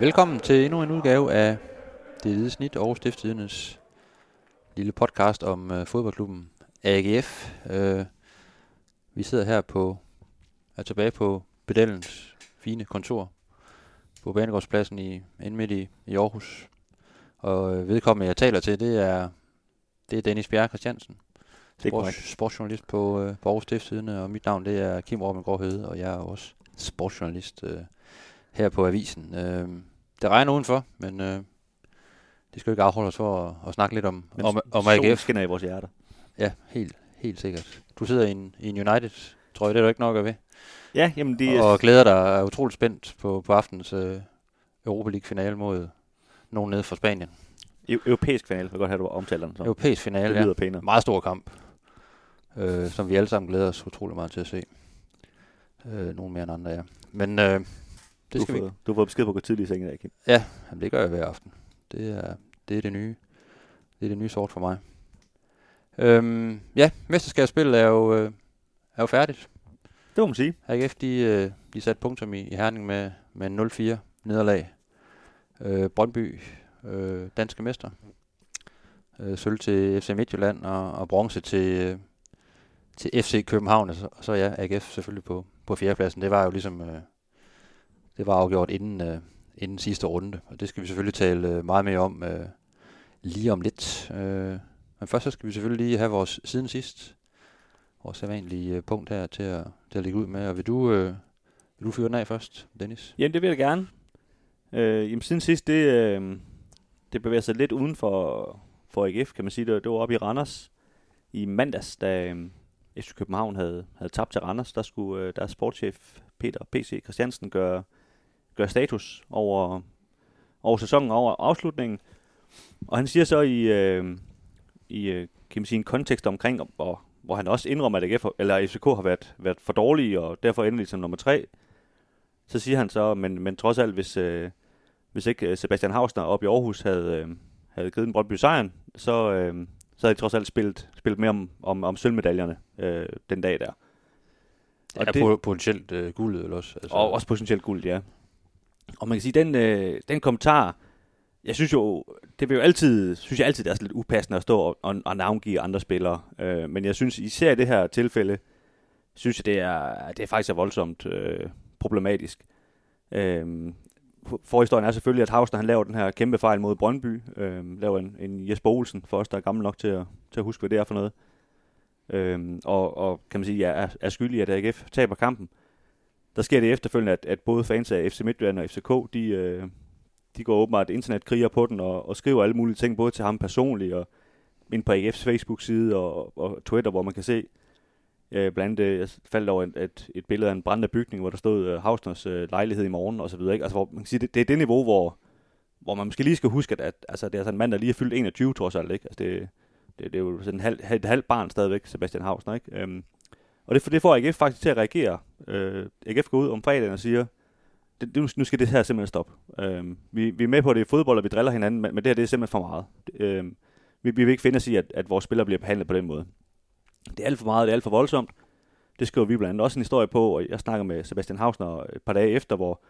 Velkommen til endnu en udgave af Det Hvide Snit og Stiftstidernes lille podcast om øh, fodboldklubben AGF. Øh, vi sidder her på er tilbage på Pedellens fine kontor på Banegårdspladsen i, inde midt i, i Aarhus. Og øh, vedkommende, jeg taler til, det er, det er Dennis Bjerre Christiansen. Sports, sportsjournalist på, øh, på Aarhus Stiftstidende, og mit navn det er Kim Robben Hede, og jeg er også sportsjournalist øh, her på Avisen. Øh, det regner udenfor, men øh, det skal jo ikke afholde os for at, at snakke lidt om, Men om, om AGF. skinner i vores hjerter. Ja, helt, helt sikkert. Du sidder i en, i en United, tror jeg, det er du ikke nok at ved. Ja, jamen de Og glæder dig er utroligt spændt på, på aftens øh, Europa League-finale mod nogen nede fra Spanien. eu- europæisk finale, jeg godt have, du omtaler den så. Europæisk finale, det ja. lyder pænere. Meget stor kamp, øh, som vi alle sammen glæder os utrolig meget til at se. Øh, nogen mere end andre, ja. Men øh, Du det skal vi... fået, du har fået besked på at gå tidligt i sengen i dag, Kim. Ja, jamen, det gør jeg hver aften. Det er det, er det nye. Det er det nye sort for mig. Øhm, ja, mesterskabsspillet er jo, øh, er jo færdigt. Det må man sige. AGF, de, øh, de satte punktum i, i Herning med, med en 0-4 nederlag. Øh, Brøndby, øh, danske mester. Øh, sølv til FC Midtjylland og, og bronze til, øh, til FC København. Og så, og så ja, AGF selvfølgelig på, på fjerdepladsen. Det var jo ligesom, øh, det var afgjort inden, øh, inden sidste runde. Og det skal vi selvfølgelig tale øh, meget mere om øh, lige om lidt. Øh, men først så skal vi selvfølgelig lige have vores siden sidst vores sædvanlige øh, punkt her til at, til at ligge ud med. Og vil du, øh, vil du fyre den af først, Dennis? Jamen, det vil jeg gerne. Øh, jamen, siden sidst, det, øh, det bevæger sig lidt uden for, for AGF, kan man sige. Det, det var oppe i Randers i mandags, da øh, FC København havde, havde tabt til Randers. Der skulle øh, deres sportschef Peter P.C. Christiansen gøre, gøre status over, over sæsonen, over afslutningen. Og han siger så i, øh, i øh, kan man sige, en kontekst omkring, hvor, hvor han også indrømmer, at AGF, eller FCK har været, været for dårlige, og derfor endelig som nummer tre. Så siger han så, men, men trods alt, hvis, øh, hvis ikke øh, Sebastian Hausner op i Aarhus havde, øh, havde givet en Brøndby sejren, så, øh, så havde de trods alt spillet, spillet mere om, om, om sølvmedaljerne øh, den dag der. Og ja, det, potentielt øh, guldet eller også. Altså, Og også potentielt guld, ja. Og man kan sige, den, øh, den kommentar, jeg synes jo, det vil jo altid, synes jeg altid, det er lidt upassende at stå og, og, og navngive andre spillere. Øh, men jeg synes, især i det her tilfælde, synes jeg, det er, det er faktisk er voldsomt øh, problematisk. Øh, forhistorien er selvfølgelig, at Hausner han laver den her kæmpe fejl mod Brøndby. Øh, laver en, en Jesper Olsen, for os, der er gammel nok til at, til at huske, hvad det er for noget. Øh, og, og kan man sige, ja, er, er skyldig, at AGF taber kampen der sker det efterfølgende, at, at både fans af FC Midtjylland og FCK, de, øh, de går åbenbart internetkriger på den og, og skriver alle mulige ting, både til ham personligt og ind på AGF's Facebook-side og, og Twitter, hvor man kan se øh, blandt andet, øh, jeg faldt over et, et, et billede af en brændende bygning, hvor der stod øh, Hausners øh, lejlighed i morgen og så videre. Ikke? Altså, hvor man kan sige, det, det er det niveau, hvor, hvor man måske lige skal huske, at, at altså, det er altså en mand, der lige er fyldt 21, trods alt. Ikke? Altså, det, det, det er jo sådan en halv, et halvt barn stadigvæk, Sebastian Hausner. Ikke? Øhm, og det, det får AGF faktisk til at reagere. Øh, AGF går ud om fredagen og siger, det, nu skal det her simpelthen stoppe. Øh, vi, vi er med på, at det er fodbold, og vi driller hinanden, men, men det her det er simpelthen for meget. Øh, vi, vi vil ikke finde os i, at, at vores spillere bliver behandlet på den måde. Det er alt for meget, det er alt for voldsomt. Det skriver vi blandt andet også en historie på, og jeg snakker med Sebastian Hausner et par dage efter, hvor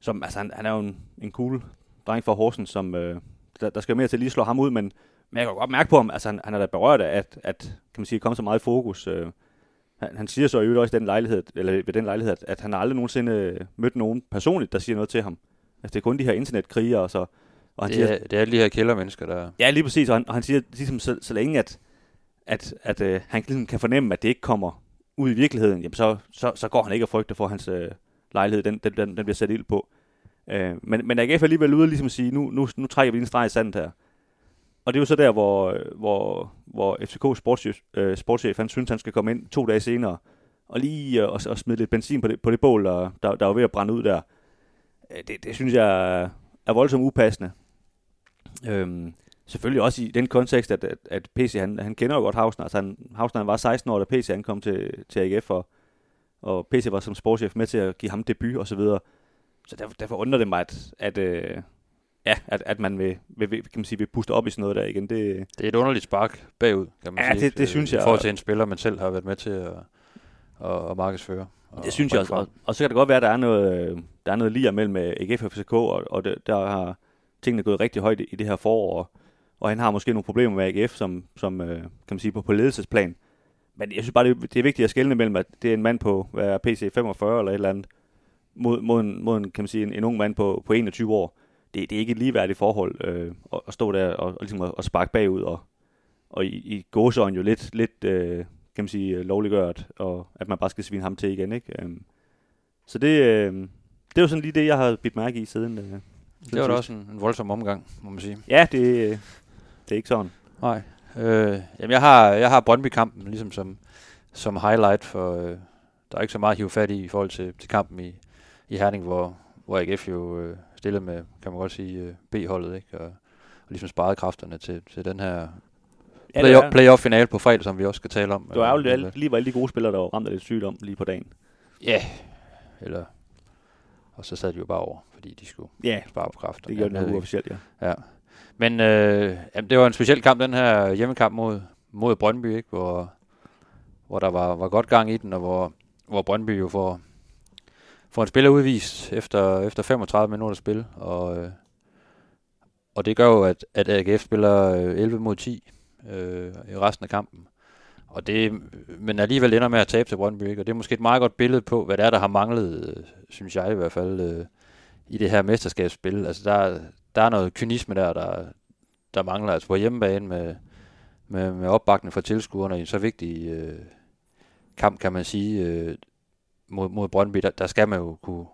som, altså, han, han er jo en, en cool dreng fra Horsens, som øh, der, der skal mere til at lige slå ham ud, men, men jeg kan godt mærke på ham, altså han, han er da berørt af, at, at kan man sige, komme så meget i fokus. Øh, han, han siger så i øvrigt også i den lejlighed, eller ved den lejlighed, at, at han aldrig nogensinde øh, mødt nogen personligt, der siger noget til ham. Altså det er kun de her internetkrigere, og så... Og han det, siger, er, det er alle de her kældermennesker, der... Ja, lige præcis, og han, og han siger ligesom, så, så længe, at, at, at øh, han ligesom kan fornemme, at det ikke kommer ud i virkeligheden, jamen så, så, så går han ikke og frygter for, hans øh, lejlighed, den, den, den, den bliver sat ild på. Øh, men, men AGF er alligevel ude og ligesom at sige, nu, nu, nu trækker vi en streg i sandet her. Og det er jo så der, hvor, hvor, hvor FCK sportschef, øh, sportschef, han synes, han skal komme ind to dage senere, og lige øh, og, og smide lidt benzin på det, på det bål, der, der, der var ved at brænde ud der. Øh, det, det synes jeg er, voldsomt upassende. Øhm, selvfølgelig også i den kontekst, at, at, at PC, han, han kender jo godt Hausner. Altså han, Hausner han var 16 år, da PC han kom til, til AGF, og, og PC var som sportschef med til at give ham debut og så videre. Så derfor, derfor undrer det mig, at, at, øh, ja, at, at man vil, vil, vil, kan man sige, vil puste op i sådan noget der igen. Det, Det er et underligt spark bagud, kan man Ja, sige. det- det øh, synes I jeg. forhold til en spiller, man selv har været med til at, og, og markedsføre. Og, det synes jeg også. Og, og så kan det godt være, at der er noget, øh, der er noget lige mellem AGF og FCK, og, og det, der har tingene gået rigtig højt i det her forår, og han har måske nogle problemer med AGF, som, som øh, kan man sige, på, på ledelsesplan. Men jeg synes bare, det, det er vigtigt at skelne mellem, at det er en mand på, hvad er PC 45 eller et eller andet, mod, mod, en, mod en, kan man sige, en, en ung mand på, på 21 år. Det, det er ikke et ligeværdigt forhold øh, at, at stå der og, og, ligesom at, at sparke bagud, og, og i, i gåsøjne jo lidt, lidt øh, kan man sige, lovliggørt, og at man bare skal svine ham til igen. Ikke? Øh, så det, øh, det er jo sådan lige det, jeg har bidt mærke i siden. Øh, det var da også en, en voldsom omgang, må man sige. Ja, det, det er ikke sådan. Nej. Øh, jamen, jeg har, jeg har Brøndby-kampen ligesom som, som highlight, for øh, der er ikke så meget at hive fat i i forhold til, til kampen i, i Herning, hvor, hvor AGF jo øh, stillede med, kan man godt sige, øh, B-holdet, ikke? Og, og ligesom sparede kræfterne til, til den her ja, play- playoff-finale på fredag, som vi også skal tale om. Det var jo øh, lige var alle de gode spillere, der var ramt af lidt sygdom lige på dagen. Ja, yeah. eller og så sad de jo bare over, fordi de skulle ja, spare på kræfter. det gjorde den uofficielt, ja. ja. Men øh, jamen, det var en speciel kamp, den her hjemmekamp mod, mod Brøndby, ikke? Hvor, hvor der var, var godt gang i den, og hvor, hvor Brøndby jo får, får en spiller udvist efter, efter 35 minutter spil, og, øh, og det gør jo, at, at AGF spiller øh, 11 mod 10 øh, i resten af kampen. Og det, men alligevel ender med at tabe til Brøndby, ikke? og det er måske et meget godt billede på, hvad det er, der har manglet, øh, synes jeg i hvert fald, øh, i det her mesterskabsspil. Altså der, der er noget kynisme der, der, der mangler. Altså på hjemmebane med, med, med opbakning fra tilskuerne i en så vigtig øh, kamp, kan man sige, øh, mod, mod Brøndby, der, der skal man jo kunne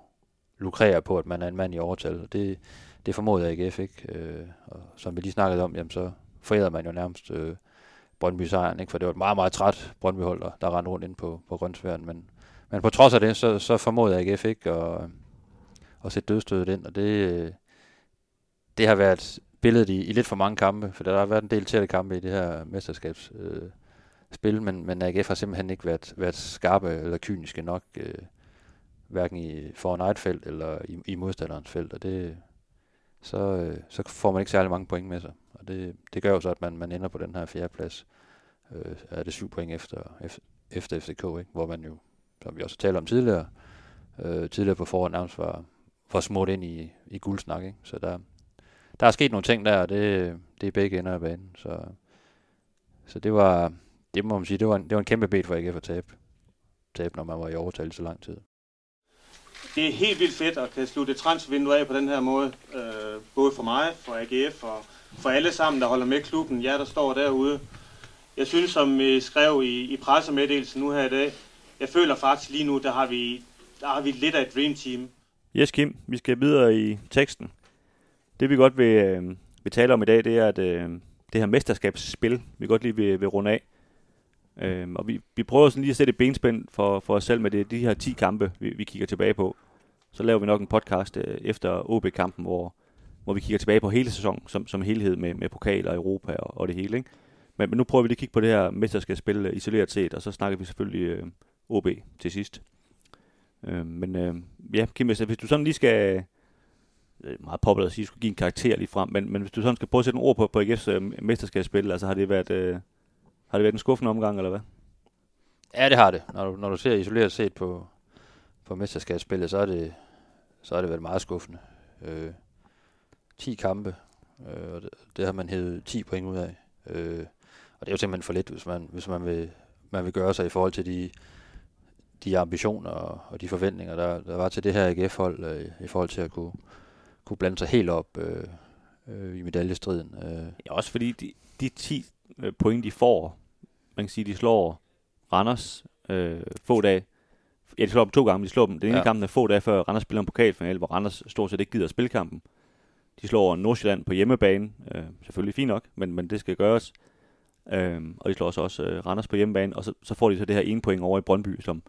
lukrere på, at man er en mand i overtal. Og det, det formoder AGF ikke. Øh, og som vi lige snakkede om, jamen så forærede man jo nærmest øh, Brøndby sejren, ikke? for det var et meget, meget træt Brøndby-hold, der, der rendte rundt ind på, på grøntsværen. Men, men på trods af det, så, så formåede AGF ikke at, at sætte dødstødet ind, og det, det har været billedet i, i lidt for mange kampe, for der har været en del tætte kampe i det her mesterskabs øh, spil, men, men AGF har simpelthen ikke været, været skarpe eller kyniske nok, øh, hverken i foran eget felt eller i, i modstanderens felt, og det, så, øh, så får man ikke særlig mange point med sig. Og det, det gør jo så, at man, man ender på den her fjerde plads. Øh, er det syv point efter, efter FCK, ikke? hvor man jo, som vi også talte om tidligere, øh, tidligere på foråret nærmest var, var smurt ind i, i guldsnak. Ikke? Så der, der er sket nogle ting der, og det, det er begge ender af banen. Så, så det var, det må man sige, det var en, det var en kæmpe bed for AGF at tabe, tabe, når man var i overtal så lang tid. Det er helt vildt fedt at kan slutte transfervinduet af på den her måde. Øh, både for mig, for AGF og for alle sammen, der holder med klubben. Jer, der står derude. Jeg synes, som vi skrev i, i pressemeddelelsen nu her i dag, jeg føler faktisk lige nu, der har vi, der har vi lidt af et dream team. Yes, Kim, vi skal videre i teksten. Det vi godt vil, øh, vil tale om i dag, det er at, øh, det her mesterskabsspil, vi godt lige vil, vil runde af. Øh, og vi, vi prøver sådan lige at sætte et benspænd for, for os selv med det, de her 10 kampe, vi, vi kigger tilbage på. Så laver vi nok en podcast øh, efter OB-kampen, hvor, hvor vi kigger tilbage på hele sæsonen som, som helhed med, med pokal og Europa og, og det hele. Ikke? Men, men nu prøver vi lige at kigge på det her mesterskabsspil øh, isoleret set, og så snakker vi selvfølgelig øh, OB til sidst. Øh, men øh, ja, Kim, hvis, hvis du sådan lige skal meget populært at sige, at skulle give en karakter lige frem, men, men hvis du sådan skal prøve at sætte nogle ord på, på AGF's øh, mesterskabsspil, altså har det været, øh, har det været en skuffende omgang, eller hvad? Ja, det har det. Når du, når du ser isoleret set på, på mesterskabsspillet, så er det, så er det været meget skuffende. Øh, 10 kampe, øh, og det, det har man hævet 10 point ud af. Øh, og det er jo simpelthen for lidt, hvis man, hvis man, vil, man vil gøre sig i forhold til de, de ambitioner og, og de forventninger, der, der var til det her AGF-hold, øh, i forhold til at kunne, kunne blande sig helt op øh, øh, i medaljestriden. Øh. Ja, også fordi de, de 10 øh, point, de får, man kan sige, de slår Randers øh, få dage. Ja, de slår dem to gange, de slår dem. Den ene ja. kamp er få dage før Randers spiller en pokalfinale, hvor Randers stort set ikke gider at spille kampen. De slår Nordsjælland på hjemmebane, øh, selvfølgelig fint nok, men, men det skal gøres. Øh, og de slår også, også øh, Randers på hjemmebane, og så, så får de så det her ene point over i Brøndby, som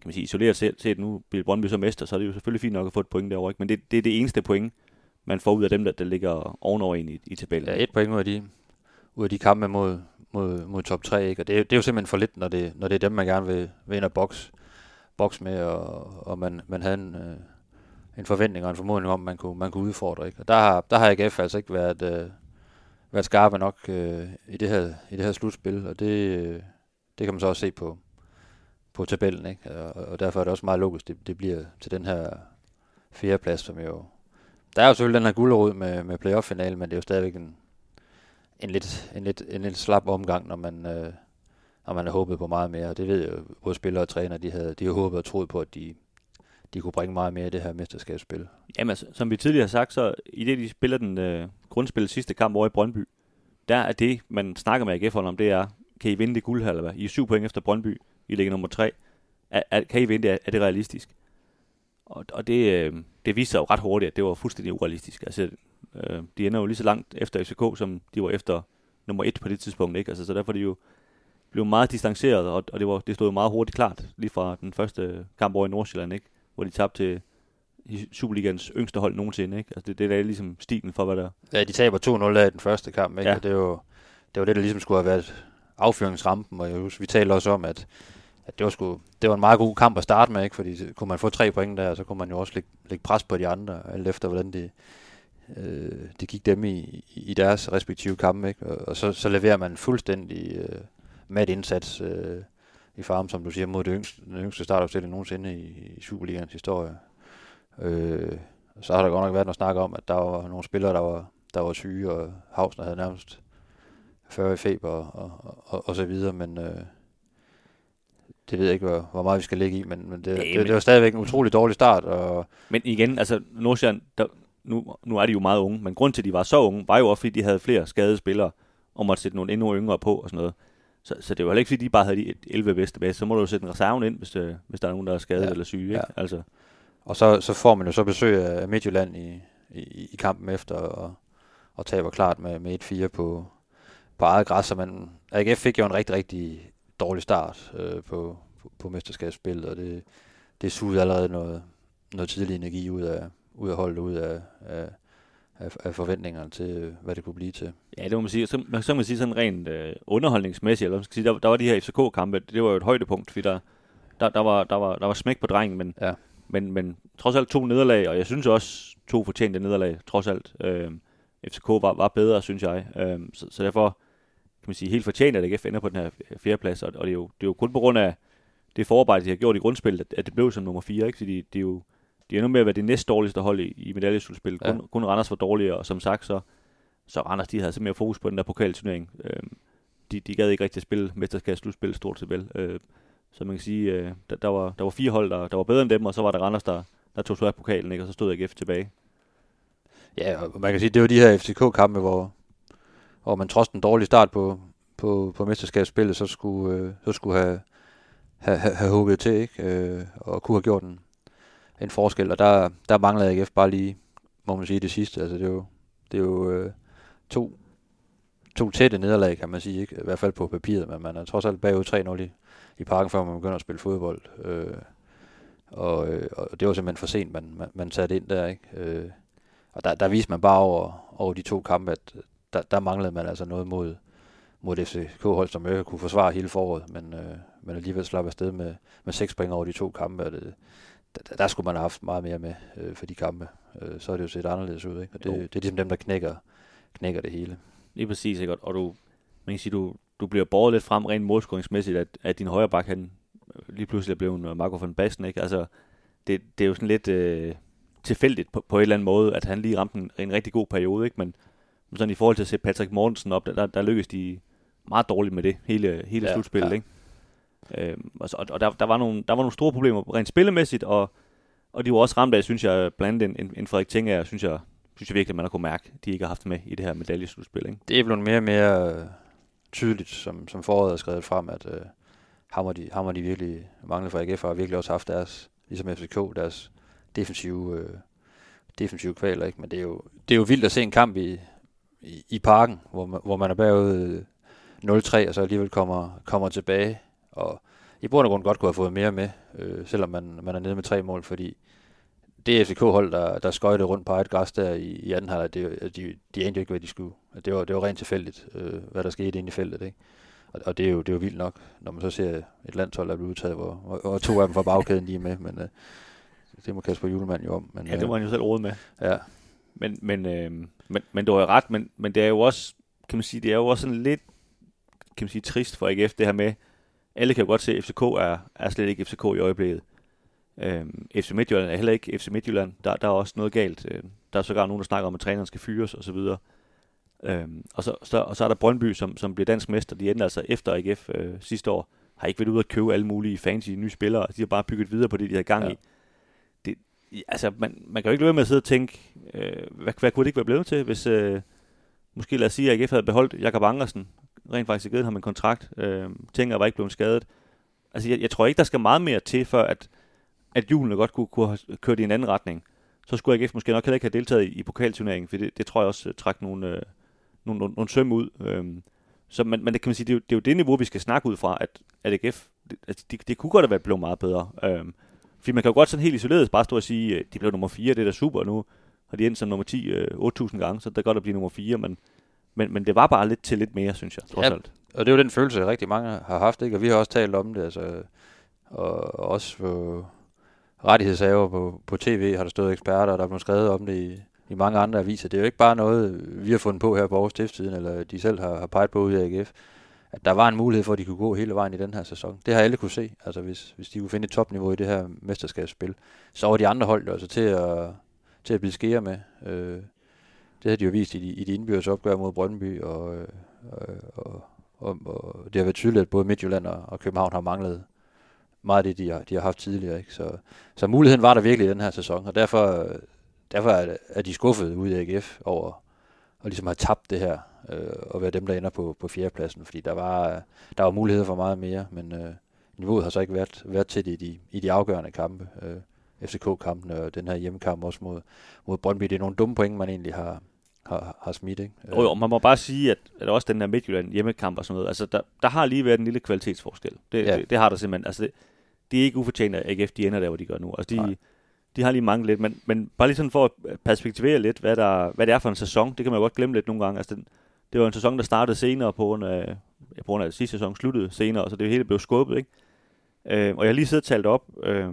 kan man sige, isoleret set, set nu bliver Brøndby så mester, så er det jo selvfølgelig fint nok at få et point derovre, ikke? men det, det er det eneste point, man får ud af dem, der, der ligger ovenover en i, i tabellen. Ja, et point ud af de, ud af de kampe mod, mod, mod top 3, ikke? og det, er, det er jo simpelthen for lidt, når det, når det er dem, man gerne vil, vil ind og boks, boks med, og, og man, man havde en, øh, en forventning og en formodning om, man kunne, man kunne udfordre. Ikke? Og der har, der har AGF altså ikke været, øh, været skarpe nok øh, i, det her, i det her slutspil, og det, øh, det kan man så også se på, på tabellen, ikke? Og, og derfor er det også meget logisk, det, det bliver til den her fjerdeplads, som jo... Der er jo selvfølgelig den her guldrod med, med playoff-finalen, men det er jo stadigvæk en, lidt, en, lidt, en lidt slap omgang, når man, øh, når man har håbet på meget mere. Og det ved jeg jo, både spillere og træner, de havde, de havde håbet og troet på, at de, de kunne bringe meget mere i det her mesterskabsspil. Jamen, altså, som vi tidligere har sagt, så i det, de spiller den øh, grundspil sidste kamp over i Brøndby, der er det, man snakker med AGF om, det er, kan I vinde det guld her, eller hvad? I er syv point efter Brøndby, I ligger nummer tre. Er, er, kan I vinde det? Er, er det realistisk? Og, og det, øh, det viser jo ret hurtigt, at det var fuldstændig urealistisk. Altså, øh, de ender jo lige så langt efter FCK, som de var efter nummer et på det tidspunkt, ikke? Altså, så derfor er de jo blev meget distanceret, og, og det, var, det stod jo meget hurtigt klart, lige fra den første kamp over i Nordsjælland, ikke? hvor de tabte til i Superligans yngste hold nogensinde. Ikke? Altså det, det er ligesom stilen for, hvad der Ja, de taber 2-0 af den første kamp, ikke? Ja. Ja. det, var, jo- det var det, der ligesom skulle have været affyringsrampen, og jeg husker, vi talte også om, at, at det, var sgu, det var en meget god kamp at starte med, ikke? fordi kunne man få tre point der, så kunne man jo også lægge, lægge pres på de andre, alt efter hvordan det, øh, det gik dem i, i deres respektive kampe, ikke? Og, og så, så leverer man fuldstændig øh, mat indsats øh, i farm, som du siger, mod det yngste, den yngste startopstilling nogensinde i, i Superligans historie. Øh, så har der godt nok været noget snak om, at der var nogle spillere, der var, der var syge, og Havsner havde nærmest 40 i feber og, og, og, og så videre, men øh, det ved jeg ikke, hvor, hvor meget vi skal ligge i, men, men, det, Nej, det, det var stadigvæk en utrolig dårlig start, og Men igen, altså Nordsjælland, der, nu, nu er de jo meget unge, men grund til, at de var så unge, var jo også, fordi de havde flere skadede spillere, og måtte sætte nogle endnu yngre på og sådan noget. Så, så det var heller ikke, fordi de bare havde de 11 bedste base. Så må du jo sætte en reserven ind, hvis, øh, hvis der er nogen, der er skadet. Ja, eller syge. Ikke? ja. Altså, Og så, så får man jo så besøg af Midtjylland i, i, i kampen efter, og, og taber klart med, med 1-4 på, på eget græs. Så man, AGF fik jo en rigtig, rigtig dårlig start øh, på, på, på mesterskabsspillet, og det, det sugede allerede noget, noget tidlig energi ud af, ud af holdet, ud af, af, af, af forventningerne til, hvad det kunne blive til. ja, det må man sige. Så, man, så kan man sige sådan rent øh, underholdningsmæssigt, eller man skal sige, der, der var de her FCK-kampe, det var jo et højdepunkt, fordi der, der, der, var, der, var, der var smæk på drengen, men, Ja. men, men trods alt to nederlag, og jeg synes også to fortjente nederlag, trods alt. Øh, FCK var, var bedre, synes jeg. Øh, så, så derfor kan man sige helt fortjent, at AGF ender på den her fjerdeplads, og, og det, er jo, det er jo kun på grund af det forarbejde, de har gjort i grundspillet, at, at det blev som nummer 4, ikke? fordi det er jo de er endnu med at være det næst dårligste hold i, i medaljeslutspillet. Kun, Ja. kun Randers var dårligere, og som sagt, så, så Randers de havde så mere fokus på den der pokalturnering. Øh, de, de gad ikke rigtig at spille mesterskabsslutspil stort set vel. Øh, så man kan sige, øh, der, der, var, der var fire hold, der, der var bedre end dem, og så var der Randers, der, der tog af pokalen, ikke? og så stod AGF tilbage. Ja, og man kan sige, det var de her FCK-kampe, hvor, hvor man trods den dårlige start på, på, på mesterskabsspillet, så skulle, øh, så skulle have, have, have, have hugget til, ikke? Øh, og kunne have gjort en, en forskel. Og der, der manglede AGF bare lige, må man sige, det sidste. Altså, det er jo, det er jo øh, to, to tætte nederlag, kan man sige, ikke? i hvert fald på papiret, men man er trods alt bagud 3-0 i, i parken, før man begynder at spille fodbold. Øh, og, øh, og det var simpelthen for sent, man, man, man satte ind der, ikke? Øh, og der, der viste man bare over, over de to kampe, at øh, der, der manglede man altså noget mod, mod FCK-hold, som ikke kunne forsvare hele foråret, men, øh, men alligevel slap afsted med, med seks point over de to kampe. Og det, der, der skulle man have haft meget mere med øh, for de kampe. Øh, så er det jo set anderledes ud, ikke? Og det, Jo. det er ligesom dem, der knækker, knækker det hele. Lige præcis, ikke? Og- og du, man kan sige, du, du bliver båret lidt frem rent målscoringsmæssigt, at, at din højre bak, han øh, lige pludselig er blevet øh, Marco van Basten, ikke? Altså, det, det er jo sådan lidt øh, tilfældigt på, på en eller anden måde, at han lige ramte en, en rigtig god periode, ikke? Men men sådan i forhold til at se Patrick Mortensen op, der, der, der lykkedes de meget dårligt med det, hele, hele Ja, slutspillet, ja. ikke? Øhm, og, så, og der, der, var nogle, der var nogle store problemer rent spillemæssigt, og, og de var også ramt af, synes jeg, blandt andet en, en Frederik Tinger, synes jeg, synes jeg virkelig, at man har kunnet mærke, de ikke har haft med i det her medaljeslutspil, ikke? Det er blevet mere og mere øh, tydeligt, som, som foråret er skrevet frem, at øh, ham, og de, ham og de virkelig mangler for AGF, har virkelig også haft deres, ligesom FCK, deres defensive, øh, defensive kvaler, ikke? Men det er, jo, det er jo vildt at se en kamp i, i, i parken, hvor man, hvor man er bagud øh, 0-3, og så alligevel kommer, kommer tilbage, og i bund og grund godt kunne have fået mere med, øh, selvom man, man er nede med tre mål, fordi det FCK-hold, der, der skøjtede rundt på eget græs der i, i anden halvleg, det, de, de anede jo ikke, hvad de skulle. Det var, det var rent tilfældigt, øh, hvad der skete inde i feltet. Ikke? Og, og det, er jo, det er jo vildt nok, når man så ser et landshold, der bliver udtaget, hvor, hvor, hvor to af dem fra bagkæden lige med. Men øh, det må Kasper Julemand jo om. Men, Ja, det var han jo selv råd med. øh, ja, Men, men, øh, men, men du har jo ret, men, men det er jo også, kan man sige, det er jo også sådan lidt, kan man sige, trist for AGF, det her med, alle kan jo godt se, at FCK er, er slet ikke FCK i øjeblikket. Øhm, FC Midtjylland er heller ikke FC Midtjylland. Der, der er også noget galt. Øh, der er sågar nogen, der snakker om, at træneren skal fyres osv. Øhm, og, så, så, og så er der Brøndby, som, som bliver dansk mester. De endte altså efter AGF øh, sidste år. Har ikke været ude at købe alle mulige fancy nye spillere. De har bare bygget videre på det, de har gang ja. i. Det, altså, man, man kan jo ikke lade med at sidde og tænke, øh, hvad, hvad kunne det ikke være blevet til, hvis øh, måske lad os sige, at AGF havde beholdt Jakob Angersen, rent faktisk givet ham en kontrakt. Øh, tænker var ikke blevet skadet. Altså, jeg, jeg tror ikke, der skal meget mere til, for at, at julen godt kunne, kunne have kørt i en anden retning. Så skulle AGF måske nok heller ikke have deltaget i, i pokalturneringen, for det, det tror jeg også øh, uh, træk nogle, øh, nogle, nogle, nogle søm ud. Øh, så men, man, det kan man sige, det er, jo, det er jo det niveau, vi skal snakke ud fra, at, at AGF, det, altså, det, det kunne godt have været blevet meget bedre. Øh, fordi man kan jo godt sådan helt isoleret bare stå og sige, øh, de blev nummer 4, det er da super nu, har de endt som nummer 10 øh, 8.000 gange, så det er godt at blive nummer 4, men, men, men det var bare lidt til lidt mere, synes jeg, trods ja, alt. og det er jo den følelse, rigtig mange har haft, ikke? og vi har også talt om det, altså, og også for rettighedshaver på, på tv, har der stået eksperter, og der er blevet skrevet om det i, i mange andre aviser. Det er jo ikke bare noget, vi har fundet på her på Aarhus Stiftstiden, eller de selv har, har peget på ud i AGF, at der var en mulighed for, at de kunne gå hele vejen i den her sæson. Det har alle kunne se, altså hvis, hvis de kunne finde et topniveau i det her mesterskabsspil. Så var de andre hold altså til at, til at blive skære med. Øh, det har de jo vist i de, i de indbyrdes opgør mod Brøndby, og, øh, og, og, og det har været tydeligt, at både Midtjylland og, og København har manglet meget af det, de har, de har haft tidligere. Ikke? Så, så muligheden var der virkelig i den her sæson, og derfor, derfor er, er de skuffet ud af AGF over at ligesom have tabt det her, øh, og være dem, der ender på, på fjerdepladsen, fordi der var, der var muligheder for meget mere, men øh, niveauet har så ikke været, været til det i de, i de afgørende kampe. Øh, FCK-kampen og den her hjemmekamp også mod, mod Brøndby. Det er nogle dumme point, man egentlig har, har, har smidt. Ikke? Jo, jo, man må bare sige, at, at også den der Midtjylland hjemmekamp og sådan noget, altså der, der har lige været en lille kvalitetsforskel. Det, ja. det, det har der simpelthen. Altså det, det er ikke ufortjent, at AGF de ender der, hvor de gør nu. Altså de, de har lige mange lidt, men, men bare lige sådan for at perspektivere lidt, hvad, der, hvad det er for en sæson, det kan man jo godt glemme lidt nogle gange. Altså den, det var en sæson, der startede senere på grund af, på grund af sidste sæson sluttede senere, så det hele blev skubbet, ikke? Øh, og jeg har lige siddet og talt op, øh,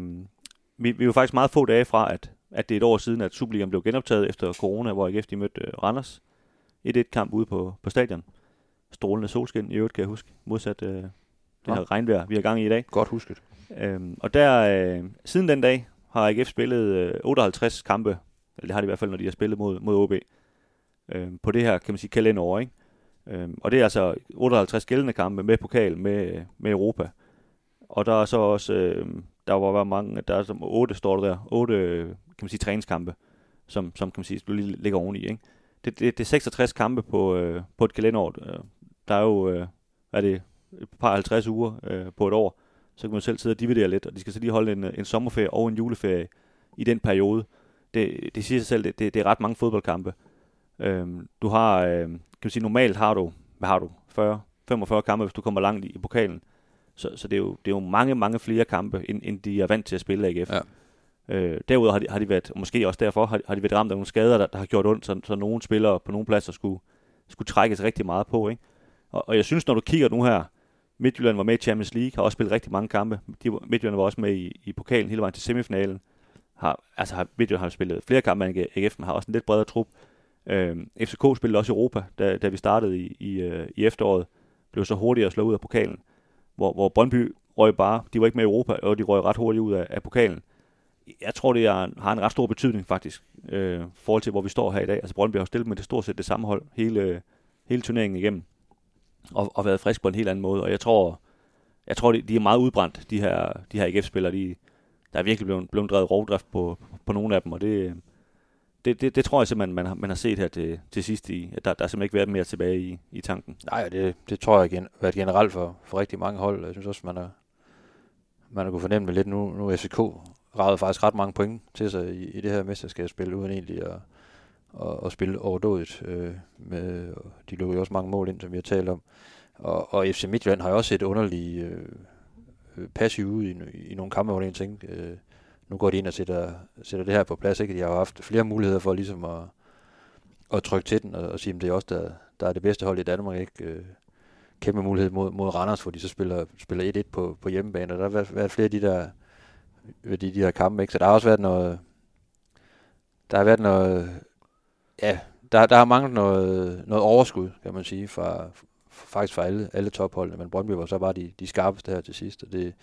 vi, vi er jo faktisk meget få dage fra, at, at det er et år siden, at Superligaen blev genoptaget efter corona, hvor AGF de mødte øh, Randers. Et et kamp ude på, på stadion. Strålende solskin, i øvrigt kan jeg huske, modsat øh, det ja. her regnvejr, vi har gang i i dag. Godt husket. Øhm, og der, øh, siden den dag, har AGF spillet øh, 58 kampe, eller det har de i hvert fald, når de har spillet mod, mod OB, øh, på det her, kan man sige, kalenderår, ikke? Øhm, og det er altså 58 gældende kampe med pokal, med, med Europa. Og der er så også, øh, der var mange, der er som 8, står der 8, kan man sige, træningskampe, som, som kan man sige, du lige ligger oveni, ikke? Det, det, det er 66 kampe på, øh, på et kalenderår. Øh, der er jo, øh, er det et par 50 uger øh, på et år så kan man selv sidde og dividere lidt, og de skal så lige holde en, øh, en sommerferie og en juleferie i den periode. Det, det siger sig selv, det, det, det er ret mange fodboldkampe. Øhm, du har, øh, kan man sige, normalt har du, hvad har du, 40, 45 kampe, hvis du kommer langt i, i pokalen. Så, så det, er jo, det er jo mange, mange flere kampe, end, end de er vant til at spille AGF. Ja. Øh, derudover har de, har de været, måske også derfor, har, har de været ramt af nogle skader, der, der har gjort ondt, så, så nogle spillere på nogle pladser skulle, skulle trækkes rigtig meget på. Ikke? Og, og jeg synes, når du kigger nu her, Midtjylland var med i Champions League, har også spillet rigtig mange kampe. De, Midtjylland var også med i, i pokalen hele vejen til semifinalen. Har, altså har, Midtjylland har spillet flere kampe end AGF, men har også en lidt bredere trup. Øh, FCK spillede også i Europa, da, da vi startede i, i, øh, i efteråret. Blev så hurtigt at slå ud af pokalen. Hvor, hvor Brøndby røg bare, de var ikke med i Europa, og de røg ret hurtigt ud af, af pokalen. Jeg tror, det er, har en ret stor betydning faktisk, øh, forhold til, hvor vi står her i dag. Altså Brøndby har stillet med det stort set det samme hold hele, hele turneringen igennem og, og været frisk på en helt anden måde. Og jeg tror, jeg tror de, de er meget udbrændt, de her, de her AGF-spillere. De, der er virkelig blevet, blevet drevet rovdrift på, på nogle af dem, og det, det, det, det tror jeg simpelthen, man har, man har set her til, til sidst. I, at der, der er simpelthen ikke været mere tilbage i, i tanken. Nej, det, det tror jeg har været generelt for, for rigtig mange hold. Jeg synes også, man har, man har kunne fornemme lidt nu. Nu FCK ragede faktisk ret mange point til sig i, i det her mesterskabsspil, uden egentlig at, at, at spille overdådigt. Øh, med, de lukker også mange mål ind, som vi har talt om. Og, og FC Midtjylland har jo også set underligt øh, passiv ud i, i nogle kampe, hvor det tænkte, øh, nu går de ind og sætter, sætter det her på plads. Ikke? De har jo haft flere muligheder for ligesom at, at trykke til den og, og sige, at det er også der, der er det bedste hold i Danmark. Ikke? Øh, kæmpe mulighed mod, mod Randers, hvor de så spiller, spiller 1-1 på, på hjemmebane. Og der har været, været flere af de der de, de her kampe. Ikke? Så der har også været noget, der har været noget, ja, der, der har manglet noget, noget overskud, kan man sige, fra, faktisk for alle, alle topholdene, men Brøndby var så bare de, de skarpeste her til sidst, og det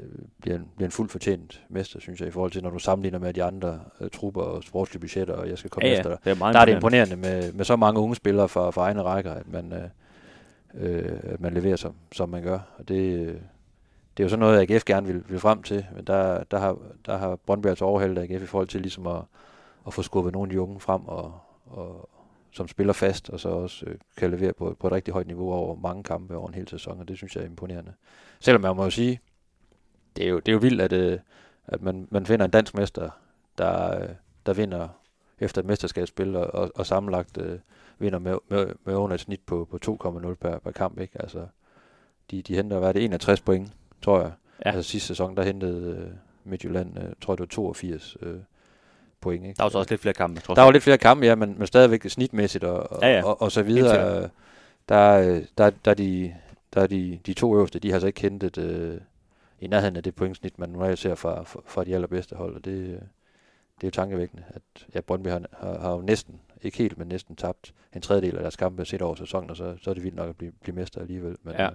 øh, bliver, en, bliver en fuldt fortjent mester, synes jeg, i forhold til, når du sammenligner med de andre øh, trupper og sportslige budgetter, og jeg skal komme Ja, efter dig. det er Der er det imponerende. imponerende med, med så mange unge spillere fra, fra egne rækker, at man, øh, øh, at man leverer, som, som man gør. Og det, øh, det er jo sådan noget, AGF gerne vil, vil frem til, men der, der, har, der har Brøndby altså overhældet AGF i forhold til ligesom at, at få skubbet nogle af de unge frem, og, og, som spiller fast, og så også øh, kan levere på, på et rigtig højt niveau over mange kampe over en hel sæson, og det synes jeg er imponerende. Selvom man må jo sige, det er jo, det er jo vildt, at, øh, at man, man finder en dansk mester, der, øh, der vinder efter et mesterskabsspil, og, og, og sammenlagt øh, vinder med, med, med under et snit på, på 2,0 per, per kamp. Ikke? Altså, de, de henter, hvad er det, 61 point, tror jeg. Ja. Altså sidste sæson, der hentede øh, Midtjylland, øh, tror jeg det var 82 øh, point. Ikke? Der var så også lidt flere kampe, tror Der var lidt flere kampe, ja, men, men stadigvæk snitmæssigt og, og, Ja, ja. og, og så videre. øh, Der, øh, der, der, er de, der er de, de to øverste, de har så ikke hentet øh, i nærheden af det pointsnit, man normalt ser fra, fra, fra de allerbedste hold, og det, øh, det er jo tankevækkende, at ja, Brøndby har, har, har jo næsten, ikke helt, men næsten tabt en tredjedel af deres kampe set over sæsonen, og så, så er det vildt nok at blive, blive mester alligevel. Men, Ja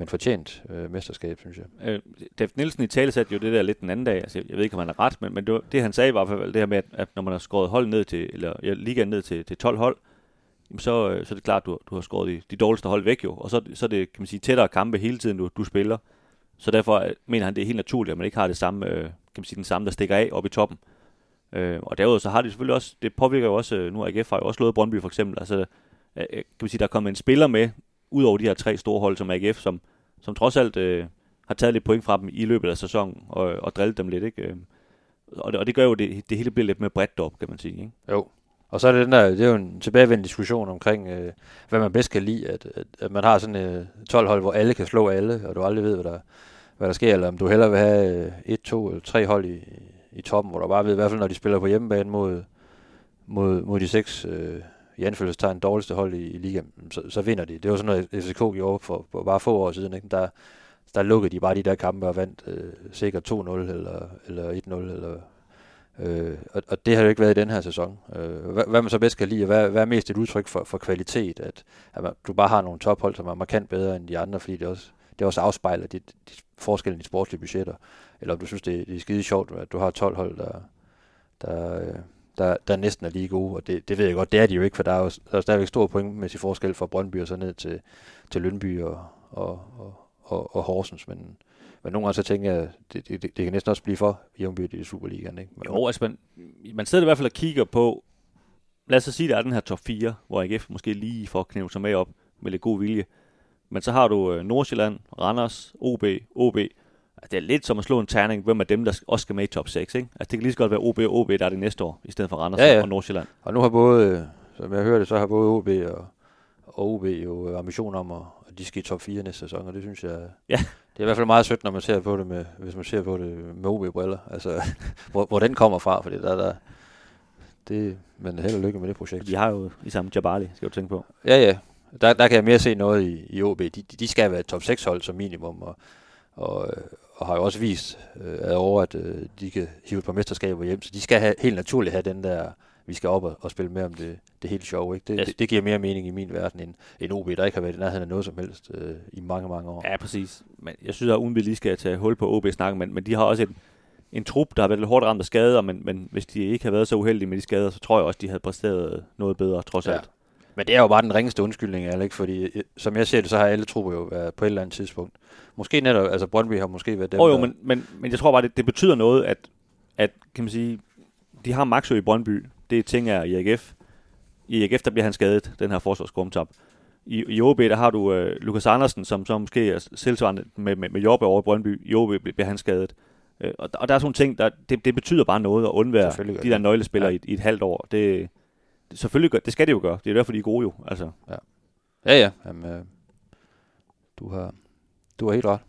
men fortjent øh, mesterskab, synes jeg. Øh, David Nielsen i tale satte jo det der lidt den anden dag. Altså, jeg, jeg ved ikke, om han er ret, men, men det, var, det han sagde var i hvert fald det her med, at, at når man har skåret hold ned til, eller ja, ligaen ned til, til 12 hold, jamen så, øh, så er det klart, at du, du har skåret de, de dårligste hold væk jo. Og så, så er det, kan man sige, tættere kampe hele tiden, du, du spiller. Så derfor øh, mener han, det er helt naturligt, at man ikke har det samme, øh, kan man sige, den samme, der stikker af op i toppen. Øh, og derudover så har det selvfølgelig også, det påvirker jo også, øh, nu AGF har jo også slået Brøndby for eksempel, altså øh, kan man sige, der er kommet en spiller med, ud over de her tre store hold som AGF, som, som trods alt øh, har taget lidt point fra dem i løbet af sæsonen og, og drillet dem lidt, ikke? Øh, og det, og det gør jo, det, det hele bliver lidt mere bredt op, kan man sige, ikke? Jo. Og så er det den der, det er jo en tilbagevendende diskussion omkring, øh, hvad man bedst kan lide, at, at, at man har sådan øh, et 12-hold, hvor alle kan slå alle, og du aldrig ved, hvad der, hvad der sker, eller om du hellere vil have øh, et, to eller tre hold i, i toppen, hvor du bare ved, i hvert fald når de spiller på hjemmebane mod, mod, mod de seks, øh, i anfølgelsestegn, dårligste hold i, i ligaen, så, så vinder de. Det var sådan noget, FCK gjorde for, for bare få år siden, ikke? Der, der lukkede de bare de der kampe og vandt øh, sikkert 2-0 eller, eller 1-0, eller Øh, og, og det har jo ikke været i den her sæson. Øh, hvad, hvad man så bedst kan lide, hvad, hvad er mest et udtryk for, for kvalitet? At, at man, du bare har nogle tophold, som er markant bedre end de andre, fordi det også, det også afspejler dit, de forskellen i sportslige budgetter. Eller om du synes, det, det er skide sjovt, at du har 12 hold, der, der, øh, der, der næsten er lige gode. Og det, det ved jeg godt, det er de jo ikke, for der er jo der er stadigvæk stor pointmæssig forskel fra Brøndby og så ned til, til Lønby og, og, og, og, og Horsens. Men, men nogle gange så tænker jeg, det, det, det, det kan næsten også blive for jævnbyrdigt i Superligaen. Ikke? Men, Jo, altså man, man sidder i hvert fald og kigger på, lad os så sige, der er den her top 4, hvor AGF måske lige får knævet sig med op med lidt god vilje. Men så har du øh, Nordsjælland, Randers, OB, OB. Det er lidt som at slå en terning, hvem er dem, der også skal med i top 6, ikke? Altså, det kan lige så godt være OB og OB, der er det næste år, i stedet for Randers Ja, ja. og Nordsjælland. Og nu har både, som jeg hørte, så har både OB og, og OB jo ambition om, at, at de skal i top 4 næste sæson, og det synes jeg, Ja. det er i hvert fald meget sødt, når man ser på det med, hvis man ser på det med OB-briller, altså hvor, hvor den kommer fra, fordi der, der det, men held og lykke med det projekt. De har jo i samme Jabali, skal du tænke på. Ja, ja. Der, der kan jeg mere se noget i, i OB. De, de, skal være et top 6 hold som minimum, og, og, og har jo også vist øh, ad over, at øh, de kan hive et par mesterskaber hjem, så de skal have, helt naturligt have den der, vi skal op og, og spille med om det, det helt sjove. Ikke? Det, Yes. yes. det, det giver mere mening i min verden, end, end OB, der ikke har været i nærheden af noget som helst øh, i mange, mange år. Ja, præcis. Men jeg synes, at uden vi lige skal tage hul på OB-snakken, men, men de har også en, en trup, der har været lidt hårdt ramt af skader, men, men hvis de ikke havde været så uheldige med de skader, så tror jeg også, de havde præsteret noget bedre, trods Ja. alt. Men det er jo bare den ringeste undskyldning, ikke? Fordi øh, som jeg ser det, så har alle trupper jo været på et eller andet tidspunkt. Måske netop, altså Brøndby har måske været dem, Oh, jo, der- men, men, men jeg tror bare, det, det betyder noget, at, at kan man sige, de har Maxø i Brøndby, det er ting er i AGF. I AGF, der bliver han skadet, den her forsvarskrumtap. I, I OB, der har du øh, Lukas Andersen, som, som måske er selvsvarende med, med, med Jobbe over i Brøndby. I OB bliver han skadet. Øh, og, og der er sådan nogle ting, der, det, det betyder bare noget at undvære de der nøglespillere Ja. i, et- i et halvt år. Det, selvfølgelig gør, det skal det jo gøre. Det er derfor, de er gode jo. Altså, Ja, ja. Jamen, øh, du, har, du har helt ret.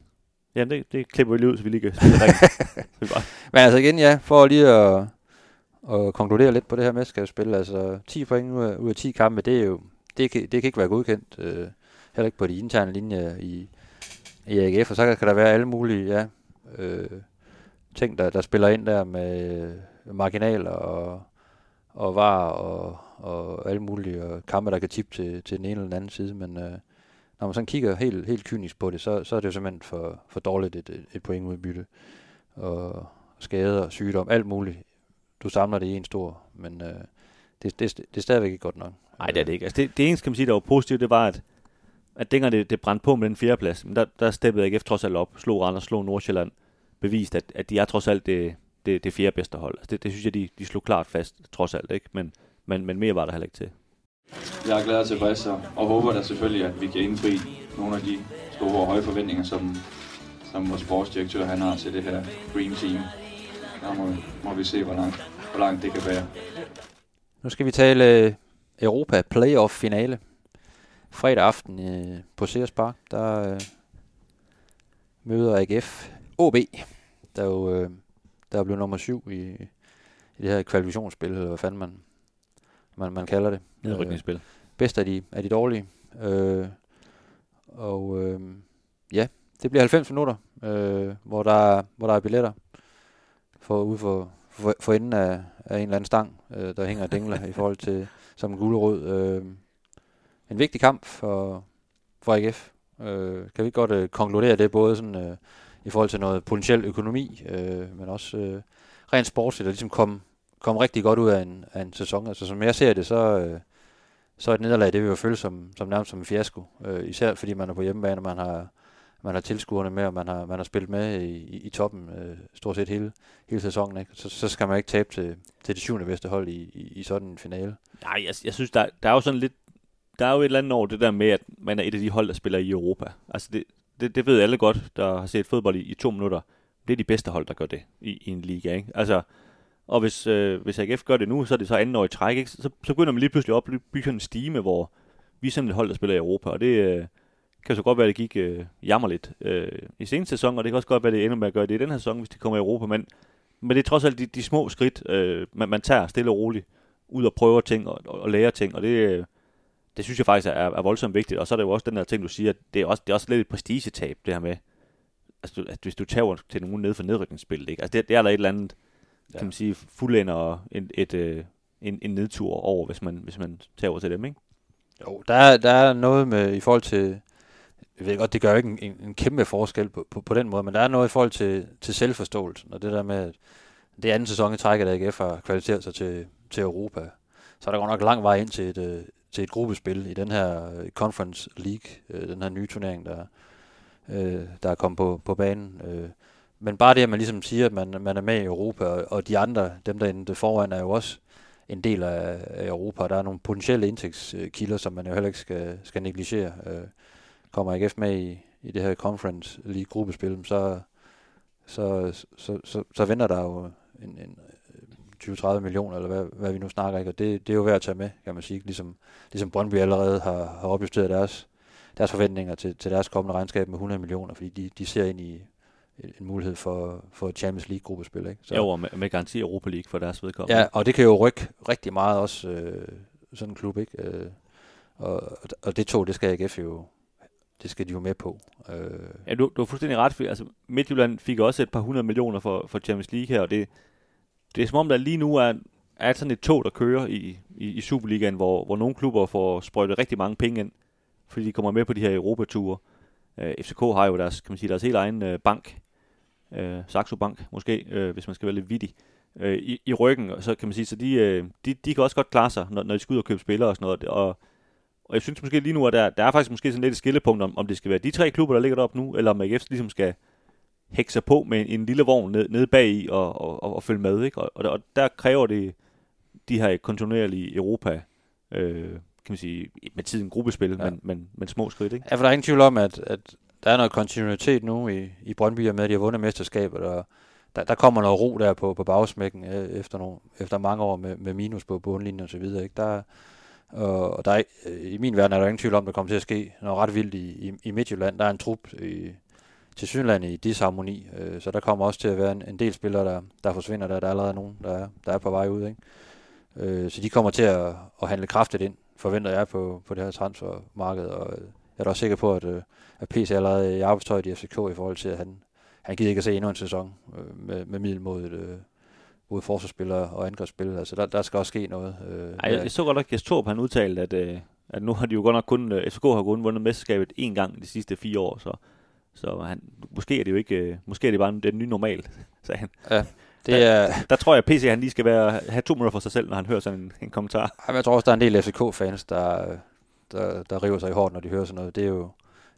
ja, det, det klipper vi lige ud, så vi lige kan spille. Men altså igen, ja, for lige at, at konkludere lidt på det her mesterskabsspil, altså 10 point ud af, ud af 10 kampe, det er jo, det kan, det kan ikke være godkendt, øh, heller ikke på de interne linjer i, i AGF, og så kan der være alle mulige, ja, øh, ting, der, der spiller ind der med marginaler og, og var og, og alle mulige og kampe, der kan tippe til, til den ene eller den anden side, men øh, når man sådan kigger helt, helt kynisk på det, så, så er det jo simpelthen for, for dårligt et, et, pointudbytte. Og skader, sygdom, alt muligt. Du samler det i en stor, men øh, det, det, det er stadigvæk ikke godt nok. Nej, det er det ikke. Altså det, det eneste, kan man sige, der var positivt, det var, at, at dengang det, det brændte på med den fjerdeplads, men der, der steppede AGF trods alt op, slog Randers, slog Nordsjælland, bevist, at, at de er trods alt det, det, det fjerde bedste hold. Altså det, det synes jeg, de, de slog klart fast, trods alt, ikke? Men, men, men mere var der heller ikke til. Jeg er glad og tilfreds og, og håber da selvfølgelig, at vi kan indfri nogle af de store og høje forventninger, som, som vores sportsdirektør han har til det her Dream Team. Der må, må vi se, hvor langt, hvor langt det kan være. Nu skal vi tale øh, Europa Playoff finale. Fredag aften øh, på Sears Park, der øh, møder AGF OB, der jo øh, der er blevet nummer syv i, i det her kvalifikationsspil, eller hvad fanden man, man, man kalder det. Nedrykningsspil. Øh, bedst af de, af de dårlige. Øh, og øh, ja, det bliver 90 minutter, øh, hvor, der, hvor der er billetter for ude for, for, for enden af, af en eller anden stang, øh, der hænger dingler i forhold til som en gulerod. Øh, en vigtig kamp for, for AGF. Øh, kan vi godt øh, konkludere det, både sådan, øh, i forhold til noget potentiel økonomi, øh, men også øh, rent sportsligt, at ligesom komme kom rigtig godt ud af en, af en sæson. Altså som jeg ser det, så, øh, så er et nederlag, det vil jo føles som, som nærmest som en fiasko. Øh, især fordi man er på hjemmebane, og man har, man har tilskuerne med, og man har, man har spillet med i, i, i toppen øh, stort set hele, hele sæsonen. Ikke? Så, så skal man ikke tabe til, til det syvende bedste hold i, i, i sådan en finale. Nej, jeg, jeg synes, der, der er jo sådan lidt, der er jo et eller andet over det der med, at man er et af de hold, der spiller i Europa. Altså det, det, det ved alle godt, der har set fodbold i, i to minutter. Det er de bedste hold, der gør det i, i en liga. Ikke? Altså, og hvis, øh, hvis AGF gør det nu, så er det så anden år i træk. Ikke? Så, så begynder man lige pludselig at bygge en stime, hvor vi er sådan et hold, der spiller i Europa. Og det øh, kan så godt være, at det gik øh, jammerligt øh, i seneste sæson, og det kan også godt være, at det ender med at gøre det i den her sæson, hvis de kommer i Europa. Men, men det er trods alt de, de små skridt, øh, man, man tager stille og roligt ud og prøver ting og, og, og lærer ting. Og det, øh, det synes jeg faktisk er, er voldsomt vigtigt. Og så er det jo også den der ting, du siger, at det er også, det er også lidt et prestigetab, det her med, altså, at hvis du tager til nogen ned for nedrykningsspillet, ikke? Altså, det, det er der et eller andet, ja. kan man sige, fuldender en, et, øh, en, en nedtur over, hvis man, hvis man tager til dem, ikke? Jo, der er, der er noget med, i forhold til, jeg ved godt, det gør ikke en, en, en kæmpe forskel på, på, på den måde, men der er noget i forhold til, til selvforståelsen, og det der med, at det anden sæson i træk, at AGF har kvalificeret sig til, til Europa, så er der godt nok lang vej ind til et, øh, til et gruppespil i den her øh, Conference League, øh, den her nye turnering, der, øh, der er kommet på, på banen. Øh. Men bare det, at man ligesom siger, at man, man er med i Europa, og, og de andre, dem der er foran, er jo også en del af, af Europa. Der er nogle potentielle indtægtskilder, som man jo heller ikke skal, skal negligere. Øh, kommer AGF med i, i det her Conference League gruppespil, så, så, så, så, så, så venter der jo en, en, 20-30 millioner, eller hvad, hvad vi nu snakker, ikke? og det, det er jo værd at tage med, kan man sige, ligesom, ligesom Brøndby allerede har, har opjusteret deres, deres forventninger til, til deres kommende regnskab med 100 millioner, fordi de, de ser ind i en mulighed for, for Champions League-gruppespil. Ikke? Så, jo, og med, med garanti Europa League for deres vedkommende. Ja, og det kan jo rykke rigtig meget også, øh, sådan en klub, ikke? Øh, og, og det tog, det skal AGF jo det skal de jo med på. Øh. Ja, du, du har fuldstændig ret, altså, Midtjylland fik også et par hundrede millioner for, for Champions League her, og det, det er som om, der lige nu er, er sådan et tog, der kører i, i, i Superligaen, hvor, hvor nogle klubber får sprøjtet rigtig mange penge ind, fordi de kommer med på de her Europature. Øh, FCK har jo deres, kan man sige, deres helt egen øh, bank, øh, Saxo Bank måske, øh, hvis man skal være lidt vittig, øh, i, i ryggen. Og så kan man sige, så de, øh, de, de kan også godt klare sig, når, når de skal ud og købe spillere og sådan noget. Og, og jeg synes måske lige nu, at der, der er faktisk måske sådan lidt et skillepunkt, om, om det skal være de tre klubber, der ligger deroppe nu, eller om AGF ligesom skal, hække sig på med en, lille vogn ned, nede bag i og, og, og, og følge med. Ikke? Og, og, der, og der kræver det de her kontinuerlige Europa, øh, kan man sige, med tiden gruppespil, ja. men, men, men små skridt. Ikke? Ja, for der er ingen tvivl om, at, at der er noget kontinuitet nu i, i Brøndby, og med at de har vundet mesterskabet, og der, der kommer noget ro der på, på bagsmækken øh, efter, nogle, efter mange år med, med minus på bundlinjen og så videre. Ikke? Der, og, og der er, i min verden er der ingen tvivl om, at der kommer til at ske noget ret vildt i, i, i Midtjylland. Der er en trup i, til synlande i disharmoni. Øh, så der kommer også til at være en, en del spillere, der, der forsvinder. Der, der er allerede nogen, der er, der er på vej ud. Ikke? Øh, så de kommer til at, at handle kraftigt ind, forventer jeg på, på det her transfermarked. Og jeg er da også sikker på, at, øh, at PC er allerede i arbejdstøjet i FCK i forhold til, at han, han gider ikke at se endnu en sæson øh, med, med middel mod et, øh, både forsvarsspillere og angrebsspillere. Altså der, der skal også ske noget. Øh, Ej, jeg, jeg så godt, at Jes Torp, han udtalte, at, øh, At nu har de jo godt nok kun, øh, FCK har kun vundet mesterskabet en gang de sidste fire år, så, så han, måske er det jo ikke, øh, måske er det bare den nye normal, sagde han. Ja, det er... Der, der tror jeg, PC han lige skal være, have to minutter for sig selv, når han hører sådan en, en kommentar. Ej, men Jeg tror også, der er en del FCK-fans, der, der, der river sig i hårdt, når de hører sådan noget. Det er jo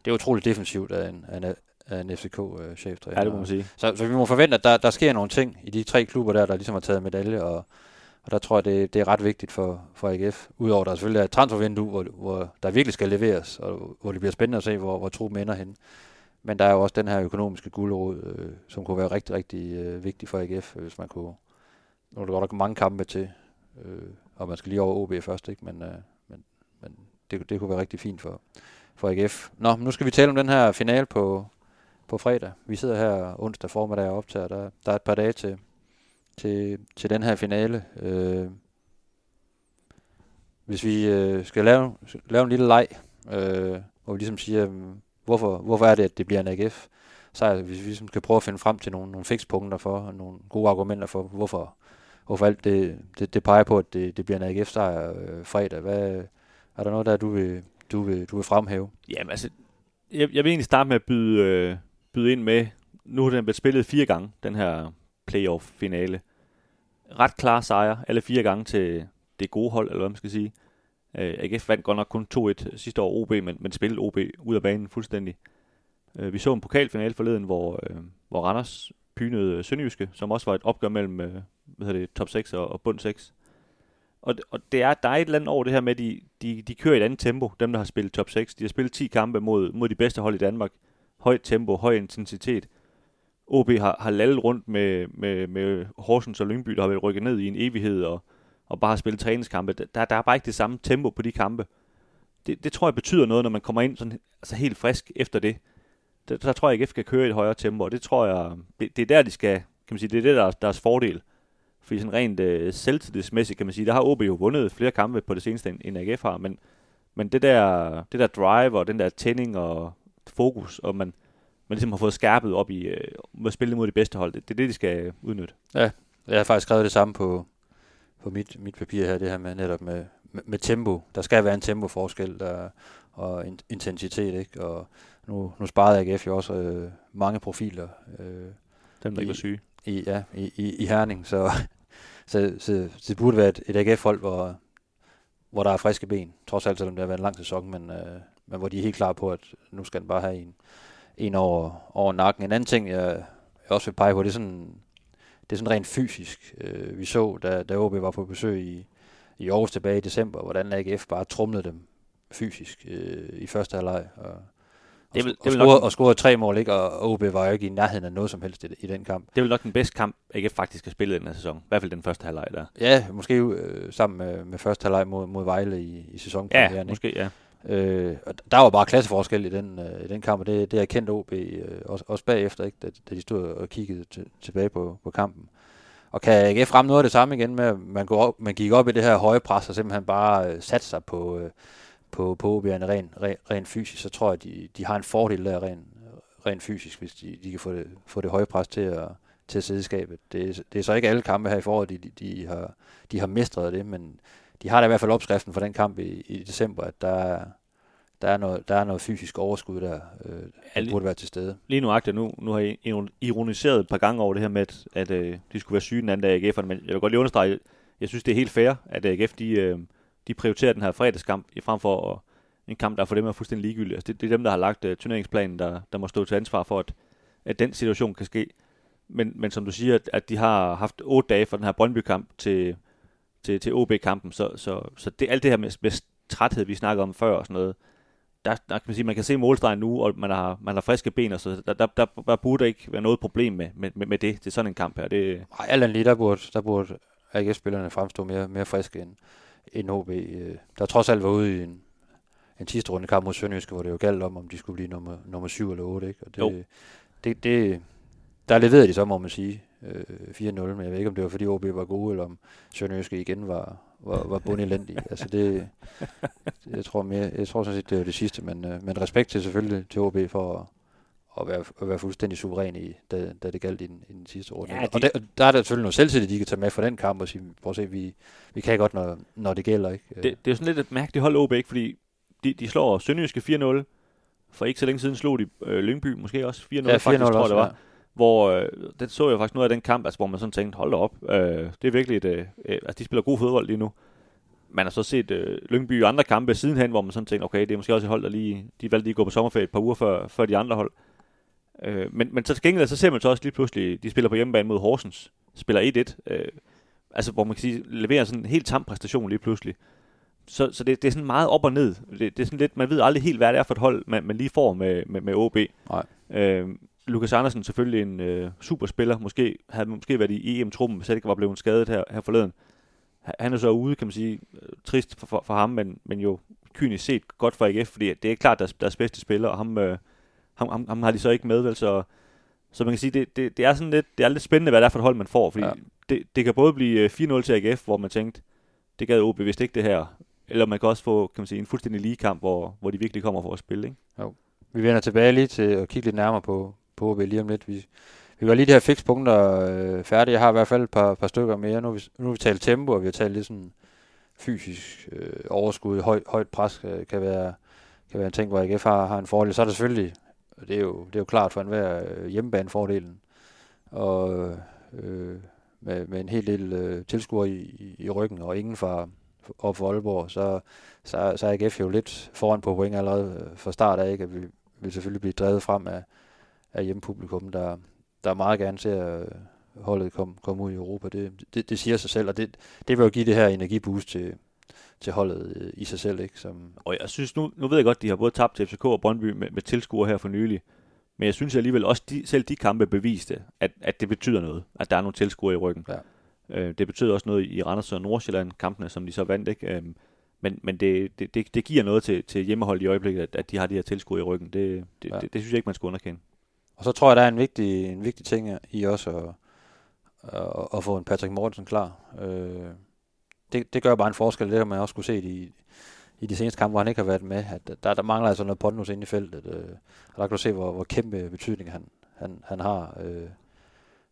det er utroligt defensivt af en, af en, af en FCK-cheftræner. Ja, det må man sige. Så, så vi må forvente, at der, der sker nogle ting i de tre klubber der, der ligesom har taget medalje, og, og der tror jeg, det, det er ret vigtigt for, for AGF. Udover der selvfølgelig er et transfervindue, hvor, hvor der virkelig skal leveres, og hvor det bliver spændende at se, hvor, hvor truppen ender hen. Men der er jo også den her økonomiske guldråd, øh, som kunne være rigtig, rigtig øh, vigtig for AGF, øh, hvis man kunne... Nu er der godt nok mange kampe til, øh, og man skal lige over OB først, ikke? Men, øh, men, men det, det kunne være rigtig fint for, for AGF. Nå, nu skal vi tale om den her finale på, på fredag. Vi sidder her onsdag formiddag og optager. Der, der er et par dage til, til, til den her finale. Øh, hvis vi øh, skal lave, lave en lille leg, øh, hvor vi ligesom siger, øh, hvorfor, hvorfor er det, at det bliver en AGF? Så hvis vi ligesom skal prøve at finde frem til nogle, nogle fikspunkter for, og nogle gode argumenter for, hvorfor, hvorfor alt det, det, det peger på, at det, det bliver en AGF-sejr øh, fredag. Hvad, er der noget der, du vil, du vil, du vil fremhæve? Jamen altså, jeg, jeg vil egentlig starte med at byde, øh, byde ind med, nu har den blevet spillet fire gange, den her playoff-finale. Ret klar sejr, alle fire gange til det gode hold, eller hvad man skal sige. Øh, AGF vandt godt nok kun 2-1 sidste år OB, men, men spillede OB ud af banen fuldstændig. Øh, vi så en pokalfinale forleden, hvor, øh, hvor Randers pynede Sønderjyske, som også var et opgør mellem øh, hvad hedder det, top 6 og, og bund 6. Og, og det er, der er et eller andet over det her med, at de, de, de kører i et andet tempo, dem der har spillet top 6. De har spillet 10 kampe mod, mod de bedste hold i Danmark. Højt tempo, høj intensitet. OB har, har lallet rundt med, med, med Horsens og Lyngby, der har været rykket ned i en evighed og, og bare har spillet træningskampe. Der, der er bare ikke det samme tempo på de kampe. Det, det tror jeg betyder noget, når man kommer ind sådan, altså helt frisk efter det. Der, der tror jeg, ikke, at AGF kan køre i et højere tempo, og det tror jeg, det, det er der, de skal, kan man sige, det er det, der er deres fordel. Fordi sådan rent øh, selvtillidsmæssigt, kan man sige, der har OB jo vundet flere kampe på det seneste, end AGF har, men, men det der, det der drive og den der tænding og fokus, og man, man ligesom har fået skærpet op i øh, at spille mod de bedste hold, det, det er det, de skal udnytte. Ja, jeg har faktisk skrevet det samme på, på mit, mit papir her, det her med netop med, med, med tempo. Der skal være en tempoforskel der, og in, intensitet, ikke? Og nu, nu sparede AGF jo også øh, mange profiler. Øh, Dem, der ikke var syge. I, ja, i, i, i Herning, så, så, så, så det burde være et, et AGF-hold, hvor, hvor der er friske ben, trods alt selvom det har været en lang sæson, men, øh, men hvor de er helt klar på, at nu skal den bare have en, en over, over nakken. En anden ting, jeg, jeg også vil pege på, det er sådan, det er sådan rent fysisk. Øh, vi så, da, da OB var på besøg i, i Aarhus tilbage i december, hvordan AGF bare trumlede dem fysisk øh, i første halvleg. Og, og, Det vil- og, det vil scorede, nok- og scorede tre mål, ikke? og OB var jo ikke i nærheden af noget som helst i, i den kamp. Det er vel nok den bedste kamp, AGF faktisk har spillet i den her sæson. I hvert fald den første halvleg der. Ja, måske øh, sammen med, med første halvleg mod, mod Vejle i, i sæsonpremieren. Ja, måske, ja. Øh, og der var bare klasseforskel i den, øh, i den kamp, og det, det er kendt OB øh, også, også bagefter, ikke? Da, da de stod og kiggede tilbage på, på kampen. Og kan AGF frem noget af det samme igen med, at man, går op, man gik op i det her høje pres, og simpelthen bare øh, satte sig på, øh, på, på OB'erne rent ren, ren fysisk, så tror jeg, de, de har en fordel der rent ren fysisk, hvis de, de kan få det, få det høje pres til at, til at sidde i skabet. Det, det er så ikke alle kampe her i foråret, de, de, de, har, de har mestret det, men de har da i hvert fald opskriften for den kamp i, i december, at der, er- der, er noget, der er noget fysisk overskud der, øh, Alle- burde være til stede. Lige nu agter nu, nu har iron- ironiseret et par gange over det her med, at, at øh, de skulle være syge den anden dag AGF'erne, men jeg vil godt lige understrege, jeg synes det er helt fair, at AGF de, øh, de prioriterer den her fredagskamp i frem for at, en kamp, der for dem er fuldstændig ligegyldig. Altså, det, det er dem, der har lagt øh, turneringsplanen, der, der må stå til ansvar for, at, at den situation kan ske. Men, men som du siger, at, at de har haft otte dage fra den her Brøndby-kamp til, til, til OB-kampen, så, så, så det, alt det her med, med træthed, vi snakker om før og sådan noget, der, der kan man sige, man kan se målstregen nu, og man har, man har friske ben, og så der, der, der, der burde ikke være noget problem med, med, med, med det. Er sådan en kamp her. Det, Ej, alt andet lige, der burde, der burde AGF-spillerne fremstå mere, mere friske end, end OB. Øh, Der trods alt var ude i en, en sidste runde kamp mod Sønderjyske, hvor det jo galt om, om de skulle blive nummer, nummer 7 eller 8. Ikke? Og Jo. det, det, det, der leverede de så, må man sige, øh, 4-0, men jeg ved ikke, om det var fordi OB var gode, eller om Sønderjyske igen var, var, var bundelendige. altså det, det, jeg, tror mere, jeg tror sådan set, det var det sidste, men, øh, men respekt til selvfølgelig til OB for at, at være, at være fuldstændig suveræn i, da, da det galt i den, i den sidste runde. Ja, Ja, de- Og der, der er der selvfølgelig noget selvtillid, de kan tage med fra den kamp og sige, prøv at se, vi, vi kan godt, når, når det gælder. Ikke? det, det er jo sådan lidt et mærkeligt hold OB, ikke? Fordi de, de slår Sønderjyske 4-0. For ikke så længe siden slog de øh, Lyngby måske også 4-0, Ja, 4-0 faktisk, tror jeg, det var. ja. Hvor, øh, den så jeg faktisk noget af den kamp, altså, hvor man sådan tænkte, hold da op, øh, det er virkelig et, øh, øh, altså de spiller god fodbold lige nu. Man har så set øh, Lyngby i andre kampe sidenhen, hvor man sådan tænkte, okay, det er måske også et hold, der lige, de valgte lige at gå på sommerferie et par uger før, før de andre hold. Øh, men, men så til gengæld, så ser man så også lige pludselig, de spiller på hjemmebane mod Horsens, spiller 1-1, øh, altså hvor man kan sige, leverer sådan en helt tam præstation lige pludselig. Så, så det, det er sådan meget op og ned. Det, det er sådan lidt, man ved aldrig helt, hvad det er for et hold, man, man lige får med, med, med OB. Nej. Øh, Lukas Andersen selvfølgelig en øh, superspiller. Måske havde måske været i EM-truppen, hvis han ikke var blevet skadet her, her forleden. Han- er så ude, kan man sige, øh, trist for, for, for ham, men, men jo kynisk set godt for AGF, fordi det er klart deres, deres bedste spiller, og ham, øh, ham, ham, ham har de så ikke med, vel, så, så man kan sige, det, det, det er sådan lidt, det er lidt spændende, hvad det er for et hold, man får, fordi Ja. det, det kan både blive øh, 4-0 til AGF, hvor man tænkte, det gad OB vist ikke det her, eller man kan også få, kan man sige, en fuldstændig lige kamp, hvor, hvor de virkelig kommer for at spille, ikke? Vi vender tilbage lige til at kigge lidt nærmere på, på ved lige om lidt. Vi, vi var lige de her fikspunkter øh, færdige. Jeg har i hvert fald et par, par stykker mere. Nu har, vi, nu vi talt tempo, og vi har talt lidt sådan fysisk øh, overskud. Høj, højt pres kan, kan, være, kan være en ting, hvor AGF har, har en fordel. Så er det selvfølgelig, og det er jo, det er jo klart for enhver øh, hjemmebanefordelen. Og øh, med, med en hel del øh, tilskuere i, i, i ryggen, og ingen fra op for Aalborg, så, så, så er AGF jo lidt foran på point allerede øh, fra start af, ikke? At vi vil selvfølgelig blive drevet frem af, af hjemmepublikum, der, der meget gerne ser øh, holdet komme kom ud i Europa. Det, det, det siger sig selv, og det, det vil jo give det her energiboost til, til holdet øh, i sig selv, ikke? Som, Og jeg synes, nu, nu ved jeg godt, de har både tabt til FCK og Brøndby med, med tilskuere her for nylig. Men jeg synes alligevel også, de, selv de kampe beviste, at, at det betyder noget, at der er nogle tilskuere i ryggen. Ja. Øh, det betyder også noget i Randers og Nordsjælland, kampene, som de så vandt. Ikke? Øhm, men men det, det, det, det giver noget til, til hjemmehold i øjeblikket, at, at de har de her tilskuere i ryggen. Det, det, ja. det, det synes jeg ikke, man skal underkende. Og så tror jeg, der er en vigtig, en vigtig ting i også at, at, at få en Patrick Mortensen klar. Øh, det, det gør bare en forskel, det har man også kunne se i, i de seneste kampe, hvor han ikke har været med. At der, der mangler altså noget pondus inde i feltet. Øh, og der kan du se, hvor, hvor kæmpe betydning han, han, han har. Øh,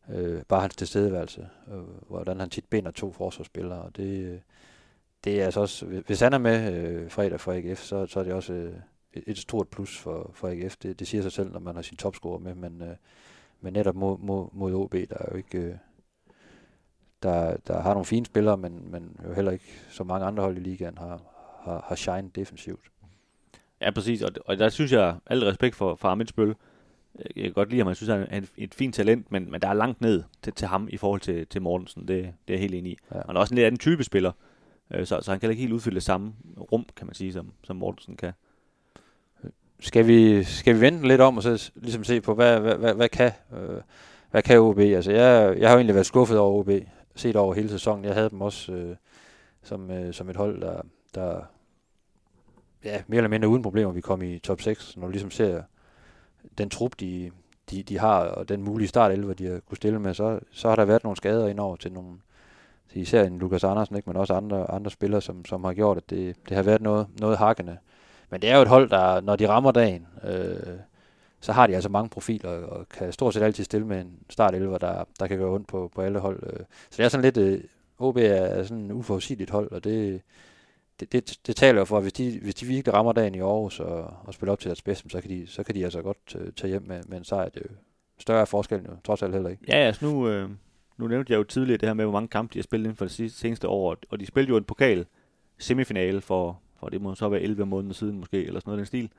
øh, bare hans tilstedeværelse. Øh, hvordan han tit binder to forsvarsspillere. Og det, øh, det er altså også, hvis han er med øh, fredag for AGF, så, så er det også øh, et, stort plus for, for AGF. Det, det siger sig selv, når man har sin topscorer med, men, øh, men netop mod, mod, mod OB, der er jo ikke... Øh, der, der har nogle fine spillere, men, men jo heller ikke så mange andre hold i ligaen har, har, har shine defensivt. Ja, præcis. Og, og der synes jeg, al respekt for, for Amits Bøl. Jeg kan godt lide ham, jeg synes, han er et, fint talent, men, men der er langt ned til, til ham i forhold til, til Mortensen. Det, det er jeg helt enig i. Ja. Han er også en lidt anden type spiller, øh, så, så han kan ikke helt udfylde det samme rum, kan man sige, som, som Mortensen kan. Skal vi, skal vi vente lidt om og så ligesom se på, hvad, hvad, hvad, hvad kan øh, hvad kan OB? Altså, jeg, jeg har jo egentlig været skuffet over OB, set over hele sæsonen. Jeg havde dem også øh, som, øh, som et hold, der, der ja, mere eller mindre uden problemer, vi kom i top 6. Når du ligesom ser den trup, de, de, de har, og den mulige start de har kunne stille med, så, så har der været nogle skader indover til nogle, til især en Lukas Andersen, ikke, men også andre, andre spillere, som, som har gjort, at det, det har været noget, noget hakkende. Men det er jo et hold, der, når de rammer dagen, øh, så har de altså mange profiler, og kan stort set altid stille med en start der, der kan gøre ondt på, på alle hold. øh. Så det er sådan lidt, øh, OB er sådan en uforudsigeligt hold, og det, det, det, det taler jo for, at hvis de, hvis de virkelig rammer dagen i Aarhus og, og spiller op til deres bedste, så kan de, så kan de altså godt øh, tage hjem med, med en sejr. Det er jo større forskel jo trods alt heller ikke. Ja, altså nu, øh, nu nævnte jeg jo tidligere det her med, hvor mange kampe de har spillet inden for det sidste, seneste år, og de spillede jo en pokal semifinale for, for det må så være 11 måneder siden måske, eller sådan noget i den stil,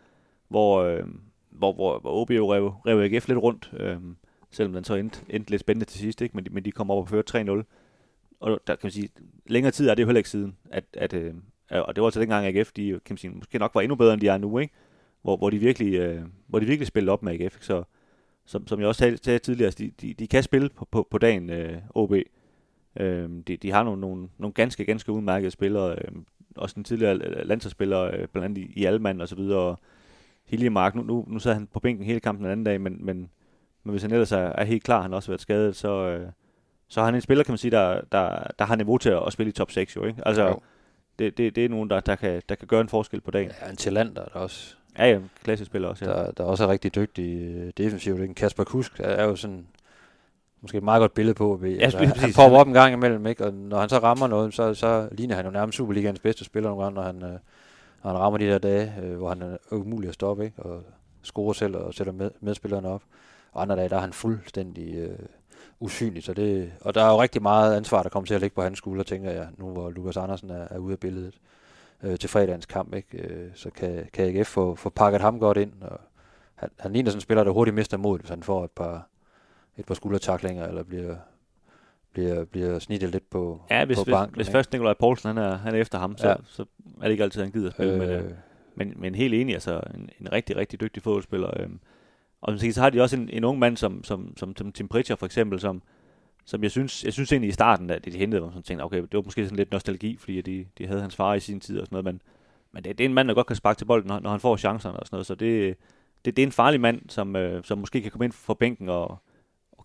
hvor, øh, hvor, hvor, hvor OB jo rev, rev AGF lidt rundt, øh, selvom den så endte, endte lidt spændende til sidst, ikke? Men, de, men de kom op og førte 3-0. Og der kan man sige, længere tid er det jo heller ikke siden, at, at øh, og det var altså dengang AGF, de kan man sige, måske nok var endnu bedre, end de er nu, ikke? Hvor, hvor, de virkelig, øh, hvor de virkelig spillede op med AGF, ikke? så som, som jeg også sagde, sagde tidligere, altså, de, de, de kan spille på, på, på dagen, øh, OB. Øh, de, de har nogle, nogle, nogle ganske, ganske udmærkede spillere. Øh, også en tidligere landsholdsspiller, øh, blandt andet i, i og så videre. Og Hiljemark, nu, nu, nu sad han på bænken hele kampen den anden dag, men, men, men hvis han ellers er, er helt klar, han har også været skadet, så, øh, så er han en spiller, kan man sige, der, der, der har niveau til at, at spille i top 6, jo, ikke? Altså, Jo. det, det, det er nogen, der, der, kan, der kan gøre en forskel på dagen. Ja, en talent der er også, Ja, ja, klassisk spiller også, ja. der, der også er rigtig dygtig øh, defensivt. Ikke? Kasper Kusk er jo sådan måske et meget godt billede på, at vi, altså, han, popper op en gang imellem, ikke? og når han så rammer noget, så, så ligner han jo nærmest Superligans bedste spiller nogle gange, når han, øh, når han rammer de der dage, øh, hvor han er umulig at stoppe, ikke? og scorer selv og sætter med, medspillerne op. Og andre dage, der er han fuldstændig øh, usynlig. Så det, og der er jo rigtig meget ansvar, der kommer til at ligge på hans skulder, tænker jeg, nu hvor Lukas Andersen er, er ude af billedet øh, til fredagens kamp. Ikke? Øh, så kan, kan AGF få, få pakket ham godt ind. Og han, han ligner sådan en spiller, der hurtigt mister mod, hvis han får et par, et par skuldertaklinger, eller bliver, bliver, bliver snittet lidt på, ja, hvis, på banken. Hvis, hvis først Nikolaj Poulsen han er, han er efter ham, så, ja. så er det ikke altid, han gider at spille. Øh, men, øh, men, men helt enig, altså en, en rigtig, rigtig dygtig fodboldspiller. Øh, og så har de også en, en ung mand som, som, som, som Tim Pritchard for eksempel, som, som jeg synes, jeg synes egentlig i starten, da de hentede mig, så tænkte okay, det var måske sådan lidt nostalgi, fordi de, de havde hans far i sin tid og sådan noget, men, men det, det er en mand, der godt kan sparke til bolden, når, når han får chancerne og sådan noget, så det, det, det er en farlig mand, som, øh, som måske kan komme ind for bænken og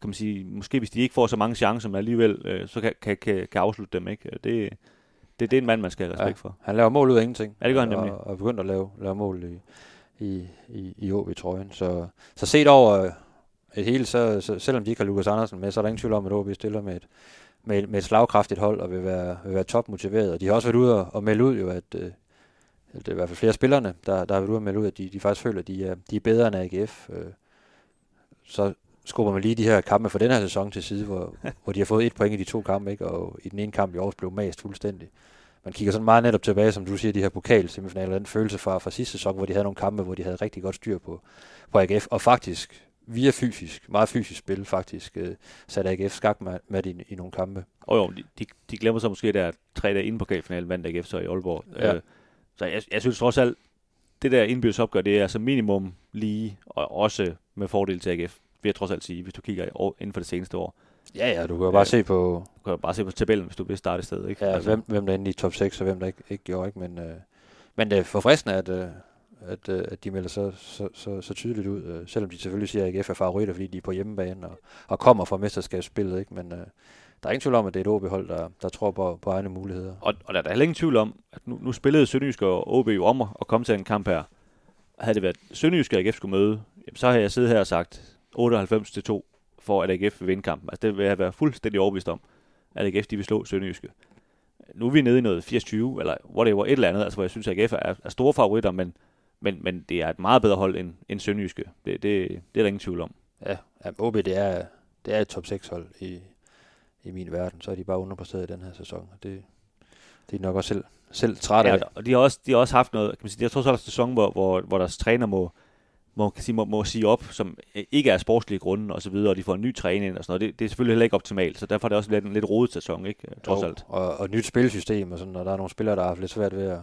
kan man sige, måske hvis de ikke får så mange chancer, men alligevel, øh, så kan, kan, kan, kan afslutte dem, ikke? Det, det, det er en mand, man skal have respekt ja, for. Han laver mål ud af ingenting. Ja, det gør han nemlig. Og, og begyndt at lave, lave mål i, i, i, i OB-trøjen. Så, så set over et hele, så, så, selvom de ikke har Lukas Andersen med, så er der ingen tvivl om, at OB stiller med et, med, med et slagkraftigt hold og vil være, vil være topmotiveret. Og de har også været ude og, og melde ud, jo, at, øh, det er i hvert fald flere spillerne, der, der har været ude og melde ud, at de, de faktisk føler, at de er, de er bedre end AGF. Øh, så skubber man lige de her kampe for den her sæson til side, hvor, hvor de har fået et point i de to kampe, ikke? og i den ene kamp i Aarhus blev mast fuldstændig. Man kigger sådan meget netop tilbage, som du siger, de her pokal-semifinaler, den følelse fra, fra sidste sæson, hvor de havde nogle kampe, hvor de havde rigtig godt styr på, på AGF, og faktisk via fysisk, meget fysisk spil faktisk, øh, satte AGF skak med, med i, i nogle kampe. Og jo, de, de glemmer så måske der tre dage inden pokalfinalen, vandt AGF så i Aalborg. Ja. Øh, så jeg, jeg synes trods alt, det der indbyrdes opgør, det er altså minimum lige, og også med fordel til AGF, vil jeg trods alt sige, hvis du kigger inden for det seneste år. Ja, ja, du kan jo bare øh, se på... Du kan jo bare se på tabellen, hvis du vil starte et sted, ikke? Ja, altså. hvem, hvem der er inde i top 6, og hvem der ikke, ikke gjorde, ikke? Men, øh, men det er forfriskende, at, øh, at, øh, at de melder så, så, så, så tydeligt ud, øh, selvom de selvfølgelig siger, at AGF er favoritter, fordi de er på hjemmebane og, og kommer fra mesterskabsspillet, ikke? Men øh, der er ingen tvivl om, at det er et OB-hold, der, der tror på, på egne muligheder. Og, og der er heller ingen tvivl om, at nu, nu spillede Sønderjysk og OB jo om at komme til en kamp her. Havde det været Sønderjysk og AGF skulle møde, jamen, så har jeg siddet her og sagt 98 til 2 for, at AGF vil vinde kampen. Altså det vil jeg være fuldstændig overbevist om, at AGF de vil slå Sønderjyske. Nu er vi nede i noget 80-20, eller whatever, et eller andet, altså hvor jeg synes, at AGF er, er store favoritter, men, men, men det er et meget bedre hold end, end Sønderjyske. Det, det, det er der ingen tvivl om. Ja, ja OB det er, det er et top 6 hold i, i min verden. Så er de bare underpræsteret i den her sæson. Og det, det er nok også selv, selv træt af. Ja, og de har, også, de har også haft noget, kan man sige, jeg tror så er der en sæson, hvor, hvor, hvor deres træner må, må, kan sige, må, må sige op, som ikke er sportslige grunde og så videre, og de får en ny træning og sådan noget. Det, det er selvfølgelig heller ikke optimalt, så derfor er det også lidt en lidt rodet sæson, ikke? Trods jo, alt. Og, og et nyt spilsystem og sådan, og der er nogle spillere, der har haft lidt svært ved at,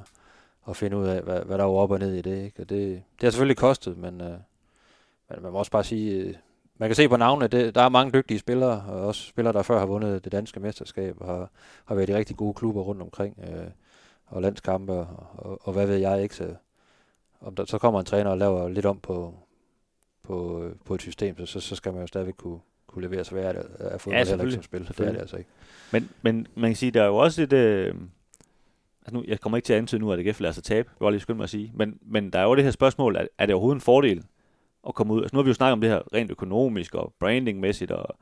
at finde ud af, hvad, hvad der er op og ned i det, ikke? Og det, det har selvfølgelig kostet, men, øh, men man må også bare sige, øh, man kan se på navnene, det, der er mange dygtige spillere, og også spillere, der før har vundet det danske mesterskab, og har, har været i rigtig gode klubber rundt omkring, øh, og landskampe, og, og, og hvad ved jeg ikke, så om der så kommer en træner og laver lidt om på, på, på et system, så, så, så skal man jo stadigvæk kunne, kunne levere sig værd af fodbold ja, heller ikke som spil. Det er det altså ikke. Men, men man kan sige, der er jo også et... Øh, altså nu, jeg kommer ikke til at antyde nu, at AGF lader sig tabe, det var lige skyndt mig at sige, men, men der er jo det her spørgsmål, er, er det overhovedet en fordel at komme ud? Altså nu har vi jo snakket om det her rent økonomisk og brandingmæssigt og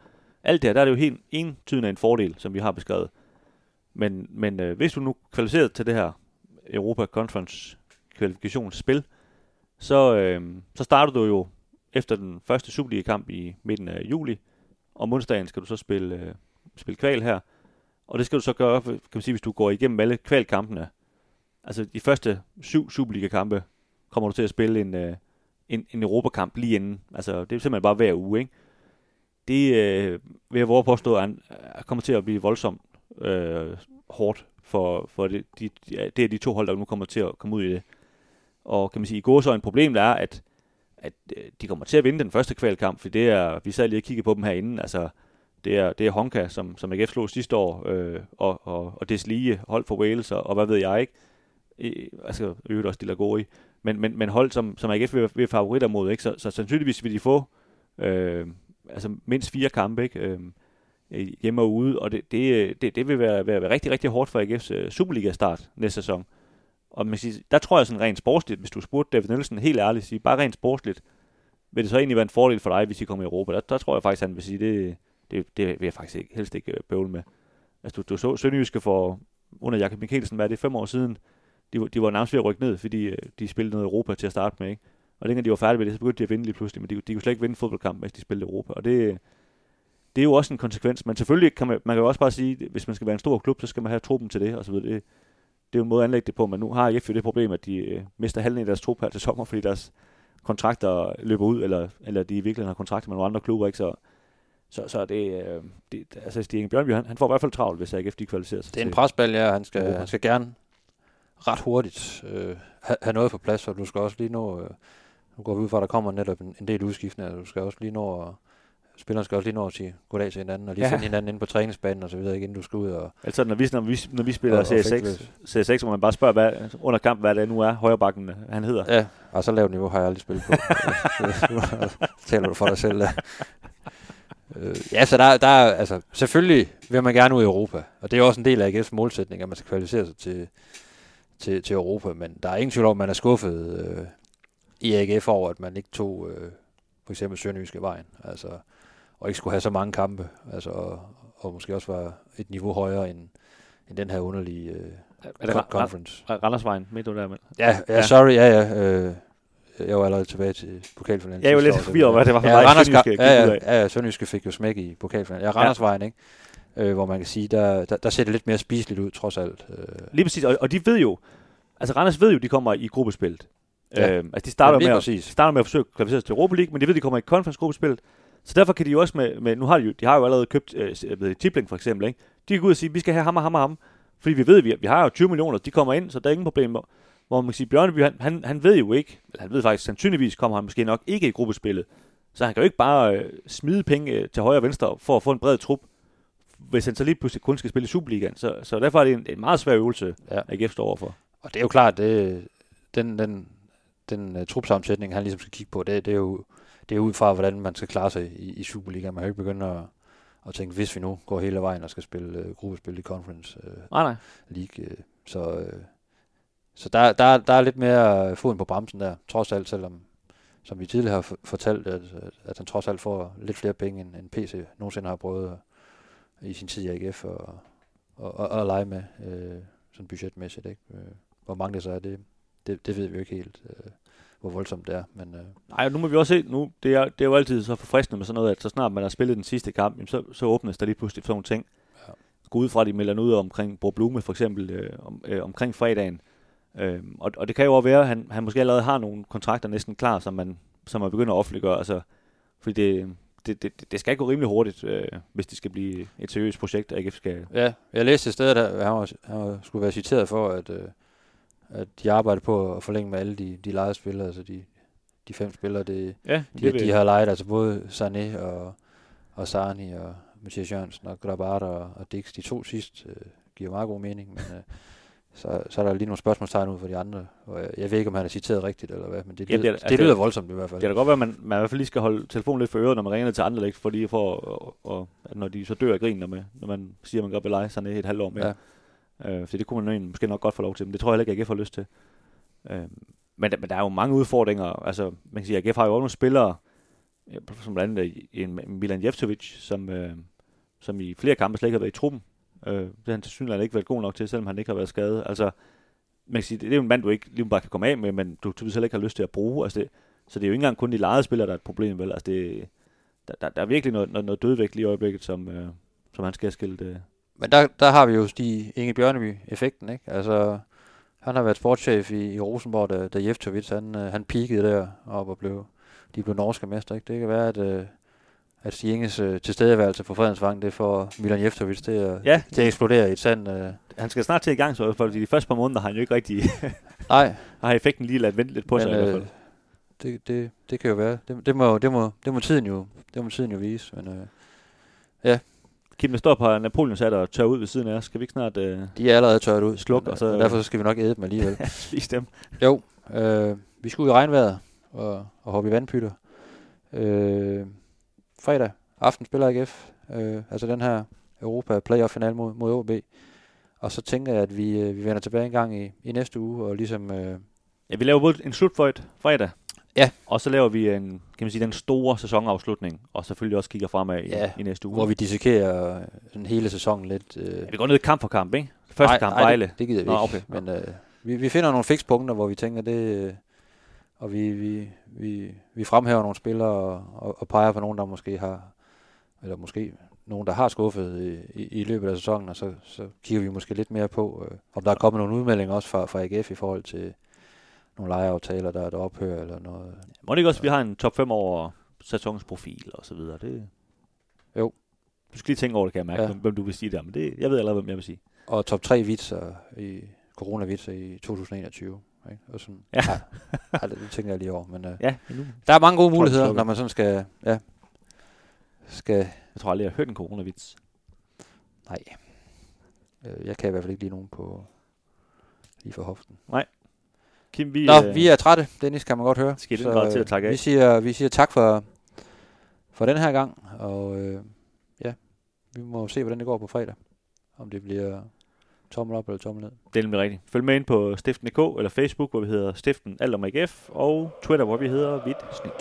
alt det her, der er det jo helt entydende en fordel, som vi har beskrevet. Men, men øh, hvis du nu kvalificerer til det her Europa Conference kvalifikationsspil, så, øh, så starter du jo efter den første Superliga-kamp i midten af juli. og onsdagen skal du så spille, øh, spille kval her. Og det skal du så gøre, kan man sige, hvis du går igennem alle kvalkampene. Altså de første syv Superliga-kampe kommer du til at spille en, øh, en, en Europakamp lige inden. Altså det er simpelthen bare hver uge, ikke? Det øh, vil jeg våge påstå, at kommer til at blive voldsomt øh, hårdt for, for det, de, det er de to hold, der nu kommer til at komme ud i det. Og kan man sige, i går så en problem der er, at, at øh, de kommer til at vinde den første kvalkamp, for det er, vi sad lige og kiggede på dem herinde, altså det er, det er Honka, som, som AGF slog sidste år, øh, og, og, og Deslige, hold for Wales, og, og hvad ved jeg ikke. I, altså øvrigt også de lager i. Men, men, men hold, som, som AGF vil, vil favoritter mod, ikke? Så, så sandsynligvis vil de få øh, altså mindst fire kampe, ikke? Øh, hjemme og ude, og det, det, øh, det, det vil være, være, være rigtig, rigtig hårdt for AGF's øh, Superliga-start næste sæson. Og man siger, der tror jeg sådan rent sportsligt, hvis du spurgte David Nielsen helt ærligt, sige, bare rent sportsligt, vil det så egentlig være en fordel for dig, hvis I kommer i Europa? Der, der tror jeg faktisk, han vil sige, det, det, det vil jeg faktisk ikke, helst ikke øh, bøvle med. Altså, du, du så Sønderjyske for, under Jakob Mikkelsen, hvad er det, fem år siden, de, de var nærmest ved at rykke ned, fordi øh, de spillede noget Europa til at starte med, ikke? Og dengang de var færdige med det, så begyndte de at vinde lige pludselig, men de, de kunne slet ikke vinde fodboldkamp, hvis de spillede Europa. Og det, det er jo også en konsekvens, men selvfølgelig kan man, man kan jo også bare sige, at hvis man skal være en stor klub, så skal man have truppen til det, og så videre. Det, det er jo en måde at anlægge det på, men nu har IF jo det problem, at de øh, mister halvdelen af deres trup her til sommer, fordi deres kontrakter løber ud, eller, eller de i virkeligheden har kontrakter med nogle andre klubber, ikke? Så, så, så det, øh, det, altså Stig Inge Bjørnby, han, han får i hvert fald travlt, hvis AGF de kvalificerer sig Det er en presbal, ja. Han skal, han skal gerne ret hurtigt øh, have, have noget på plads, og du skal også lige nå... Øh, nu går vi ud fra, at der kommer netop en, en del udskiftninger. Du skal også lige nå at, Spillerne skal også lige nå at sige goddag til hinanden, og lige Ja. ja. finde hinanden inde på træningsbanen og så videre, ikke, inden du skal ud og... Altså, når vi, når vi, når vi spiller Og- og Serie fægte 6, Serie 6, må man bare spørge hvad, under kamp, hvad det nu er, højrebakken han hedder. Ja, og så lavt niveau har jeg aldrig spillet på. Taler du for dig selv. Der. Øh, ja, så der, der er, altså, selvfølgelig vil man gerne ud i Europa, og det er også en del af AGF's målsætning, at man skal kvalificere sig til, til, til Europa, men der er ingen tvivl om, at man er skuffet øh, i AGF over, at man ikke tog øh, for eksempel Sønderjyske vejen, altså, og ikke skulle have så mange kampe, altså, og, og måske også var et niveau højere end, end den her underlige øh, Er det conference. Ra- Randersvejen, midt du der med? Ja, ja, Ja. ja. sorry, ja, ja. Øh, jeg var allerede tilbage til pokalfinalen. Jeg var lidt forvirret hvad det var for ja, vej, Randers, Sønderjyske ja, ja, ja, ja, ja, Sønderjyske fik jo smæk i pokalfinalen. Ja, Randersvejen, ikke? Øh, hvor man kan sige, der, der, der ser det lidt mere spiseligt ud, trods alt. Øh, Lige præcis, og, og de ved jo, altså Randers ved jo, de kommer i gruppespillet. Ja. Ja. Øhm, altså de starter, lige med, at, præcis. starter med at forsøge at kvalificere sig til Europa League, men de ved, de kommer i conference-gruppespillet. Så derfor kan de jo også med, med nu har de jo, de har jo allerede købt, øh, ved, Tipling for eksempel, ikke? De kan ud og sige, vi skal have ham og ham og ham. Fordi vi ved, vi, vi har jo 20 millioner, de kommer ind, så der er ingen problemer. Hvor man kan sige, Bjørneby, han, han, han ved jo ikke, eller han ved faktisk, sandsynligvis kommer han måske nok ikke i gruppespillet. Så han kan jo ikke bare øh, smide penge øh, til højre og venstre for at få en bred trup, hvis han så lige pludselig kun skal spille i Superligaen. Så, så derfor er det en, en meget svær øvelse, Ja. AGF står overfor. Og det er jo klart, det, den, den, den uh, trupsammensætning, han ligesom skal kigge på, det, det, er jo, det er ud fra, hvordan man skal klare sig i, i Superligaen. Man kan ikke begynde at, at tænke, hvis vi nu går hele vejen og skal spille uh, gruppespil i Conference uh, Nej, nej. League. Øh, så øh, så der, der, der er lidt mere øh, foden på bremsen der, trods alt, selvom som vi tidligere har fortalt, at, at- han trods alt får lidt flere penge, end, end PC nogensinde har prøvet at, i sin tid i AGF og, og, og, og lege med, øh, sådan budgetmæssigt. Ikke? Øh, hvor mange det så er, det, det, det ved vi jo ikke helt, øh, hvor voldsomt det er. Men øh, Nej, nu må vi også se, nu, det er, det er jo altid så forfriskende med sådan noget, at så snart man har spillet den sidste kamp, jamen, så, så åbnes der lige pludselig sådan nogle ting. Ja. Gå ud fra, at de melder noget omkring Bro Blume for eksempel, øh, om, øh, omkring fredagen. Øh, og, og det kan jo også være, at han, han måske allerede har nogle kontrakter næsten klar, som man, som man begynder at offentliggøre. Altså, fordi det, det, det, det skal gå rimelig hurtigt, øh, hvis det skal blive et seriøst projekt, at AGF skal... ja, jeg læste et sted, at han, var, han var, skulle være citeret for, at, øh, at de arbejder på at forlænge med alle de, de lejede spillere, altså de, de fem spillere, det, Ja, De, de har lejet altså både Sané og, og Sarni og Mathias Jørgensen og Grabart og, og Dix. De to sidst øh, giver meget god mening, men øh, så, så er der lige nogle spørgsmålstegn ud for de andre. Og jeg, jeg ved ikke, om han er citeret rigtigt eller hvad, men det, Ja, det er- det, altså, det lyder voldsomt i hvert fald. Det kan godt være, at man, man i hvert fald lige skal holde telefonen lidt for øret, når man ringer til andre, ikke? fordi for, og, og, at når de så dør af grin, når man, når man siger, at man godt vil lege sådan et halvt år mere. Ja. Øh, for det kunne man måske nok godt få lov til, men det tror jeg heller ikke, at AGF har lyst til. Øh, men, men der er jo mange udfordringer. Altså, man kan sige, at AGF har jo også nogle spillere, øh, som blandt andet øh, en Milan Jeftovic, som, øh, som i flere kampe slet ikke har været i truppen. Øh, det har han til synligheden ikke været god nok til, selvom han ikke har været skadet. Altså, man kan sige, det, er jo en mand, du ikke lige bare kan komme af med, men du typisk heller ikke har lyst til at bruge. Altså det, så det er jo ikke engang kun de lejede spillere, der er et problem, vel? Altså det, der, der, der er virkelig noget, noget, noget dødvægt lige i øjeblikket, som, øh, som han skal have skilt. Øh. Men der, der har vi jo Stig Inge Bjørneby-effekten, ikke? Altså, han har været sportschef i, i Rosenborg, da, da Jeftovic, han, øh, han peakede der op og blev, de blev norske mester, ikke? Det kan være, at, øh, at Stig Inges øh, tilstedeværelse på Fredensvang, det får Milan Jeftovic til at, Ja, til at eksplodere i et sand... Øh, han skal snart til i gang, så fordi de første par måneder har han jo ikke rigtig nej, har effekten lige ladet vente lidt på sig i hvert fald. det, det, det kan jo være. Det, det, må, det, må, det, må tiden jo, det må tiden jo vise. Men øh, Kim, der står på Napoleon sat og tør ud ved siden af os. Skal vi ikke snart øh, de er allerede tørt ud. Sluk, og så- og derfor skal vi nok æde dem alligevel. spise dem? jo, øh, vi skal ud i regnvejret og, og hoppe i vandpytter. Øh, fredag aften spiller AGF. Øh, altså den her Europa playoff final mod, mod OB. Og så tænker jeg, at vi, øh, vi vender tilbage en gang i, i næste uge, og ligesom... Øh, Ja, vi laver både en slutføjt fredag. Ja. Og så laver vi en, kan man sige, den store sæsonafslutning, og selvfølgelig også kigger fremad i, Ja, i næste uge. hvor vi dissekerer sådan hele sæsonen lidt. Øh, Ja, vi går ned kamp for kamp, ikke? Første nej, kamp, nej, Vejle. Det, det gider vi Nå, ikke. okay. Men, øh, vi, vi finder nogle fikspunkter, hvor vi tænker, det, øh, og vi, vi, vi, vi fremhæver nogle spillere og, og, og peger på nogen, der måske har, eller måske nogen, der har skuffet i, i, i løbet af sæsonen, og så, så kigger vi måske lidt mere på, øh, om der er kommet nogle udmeldinger også fra, fra AGF i forhold til nogle lejeaftaler, der, der ophører, eller noget. Må det ikke også, at vi har en top 5 over sæsonens profil og så videre? Det... Jo. Du skal lige tænke over det, kan jeg mærke, Ja. hvem du vil sige der. Men det, jeg ved allerede, hvem jeg vil sige. Og top 3 vitser i coronavitser i 2021. Ikke? Og sådan, Ja. ja. ja, det, tænker jeg lige over. Men, øh, Ja, nu. der er mange gode muligheder, når man sådan skal, ja, skal, Jeg tror aldrig, jeg har hørt en coronavits. nej, øh, jeg kan i hvert fald ikke lige nogen på, lige for hoften. Kim, vi, Nå, øh, vi er trætte, Dennis, kan man godt høre. Skal grad til at takke af. Vi siger, vi siger tak for, for den her gang, og øh, ja, vi må se, hvordan det går på fredag. Om det bliver tommel op eller tommel ned. Det er nemlig rigtigt. Følg med ind på stiften.dk eller Facebook, hvor vi hedder Stiften Alt om AGF, og Twitter, hvor vi hedder Hvidt Snit.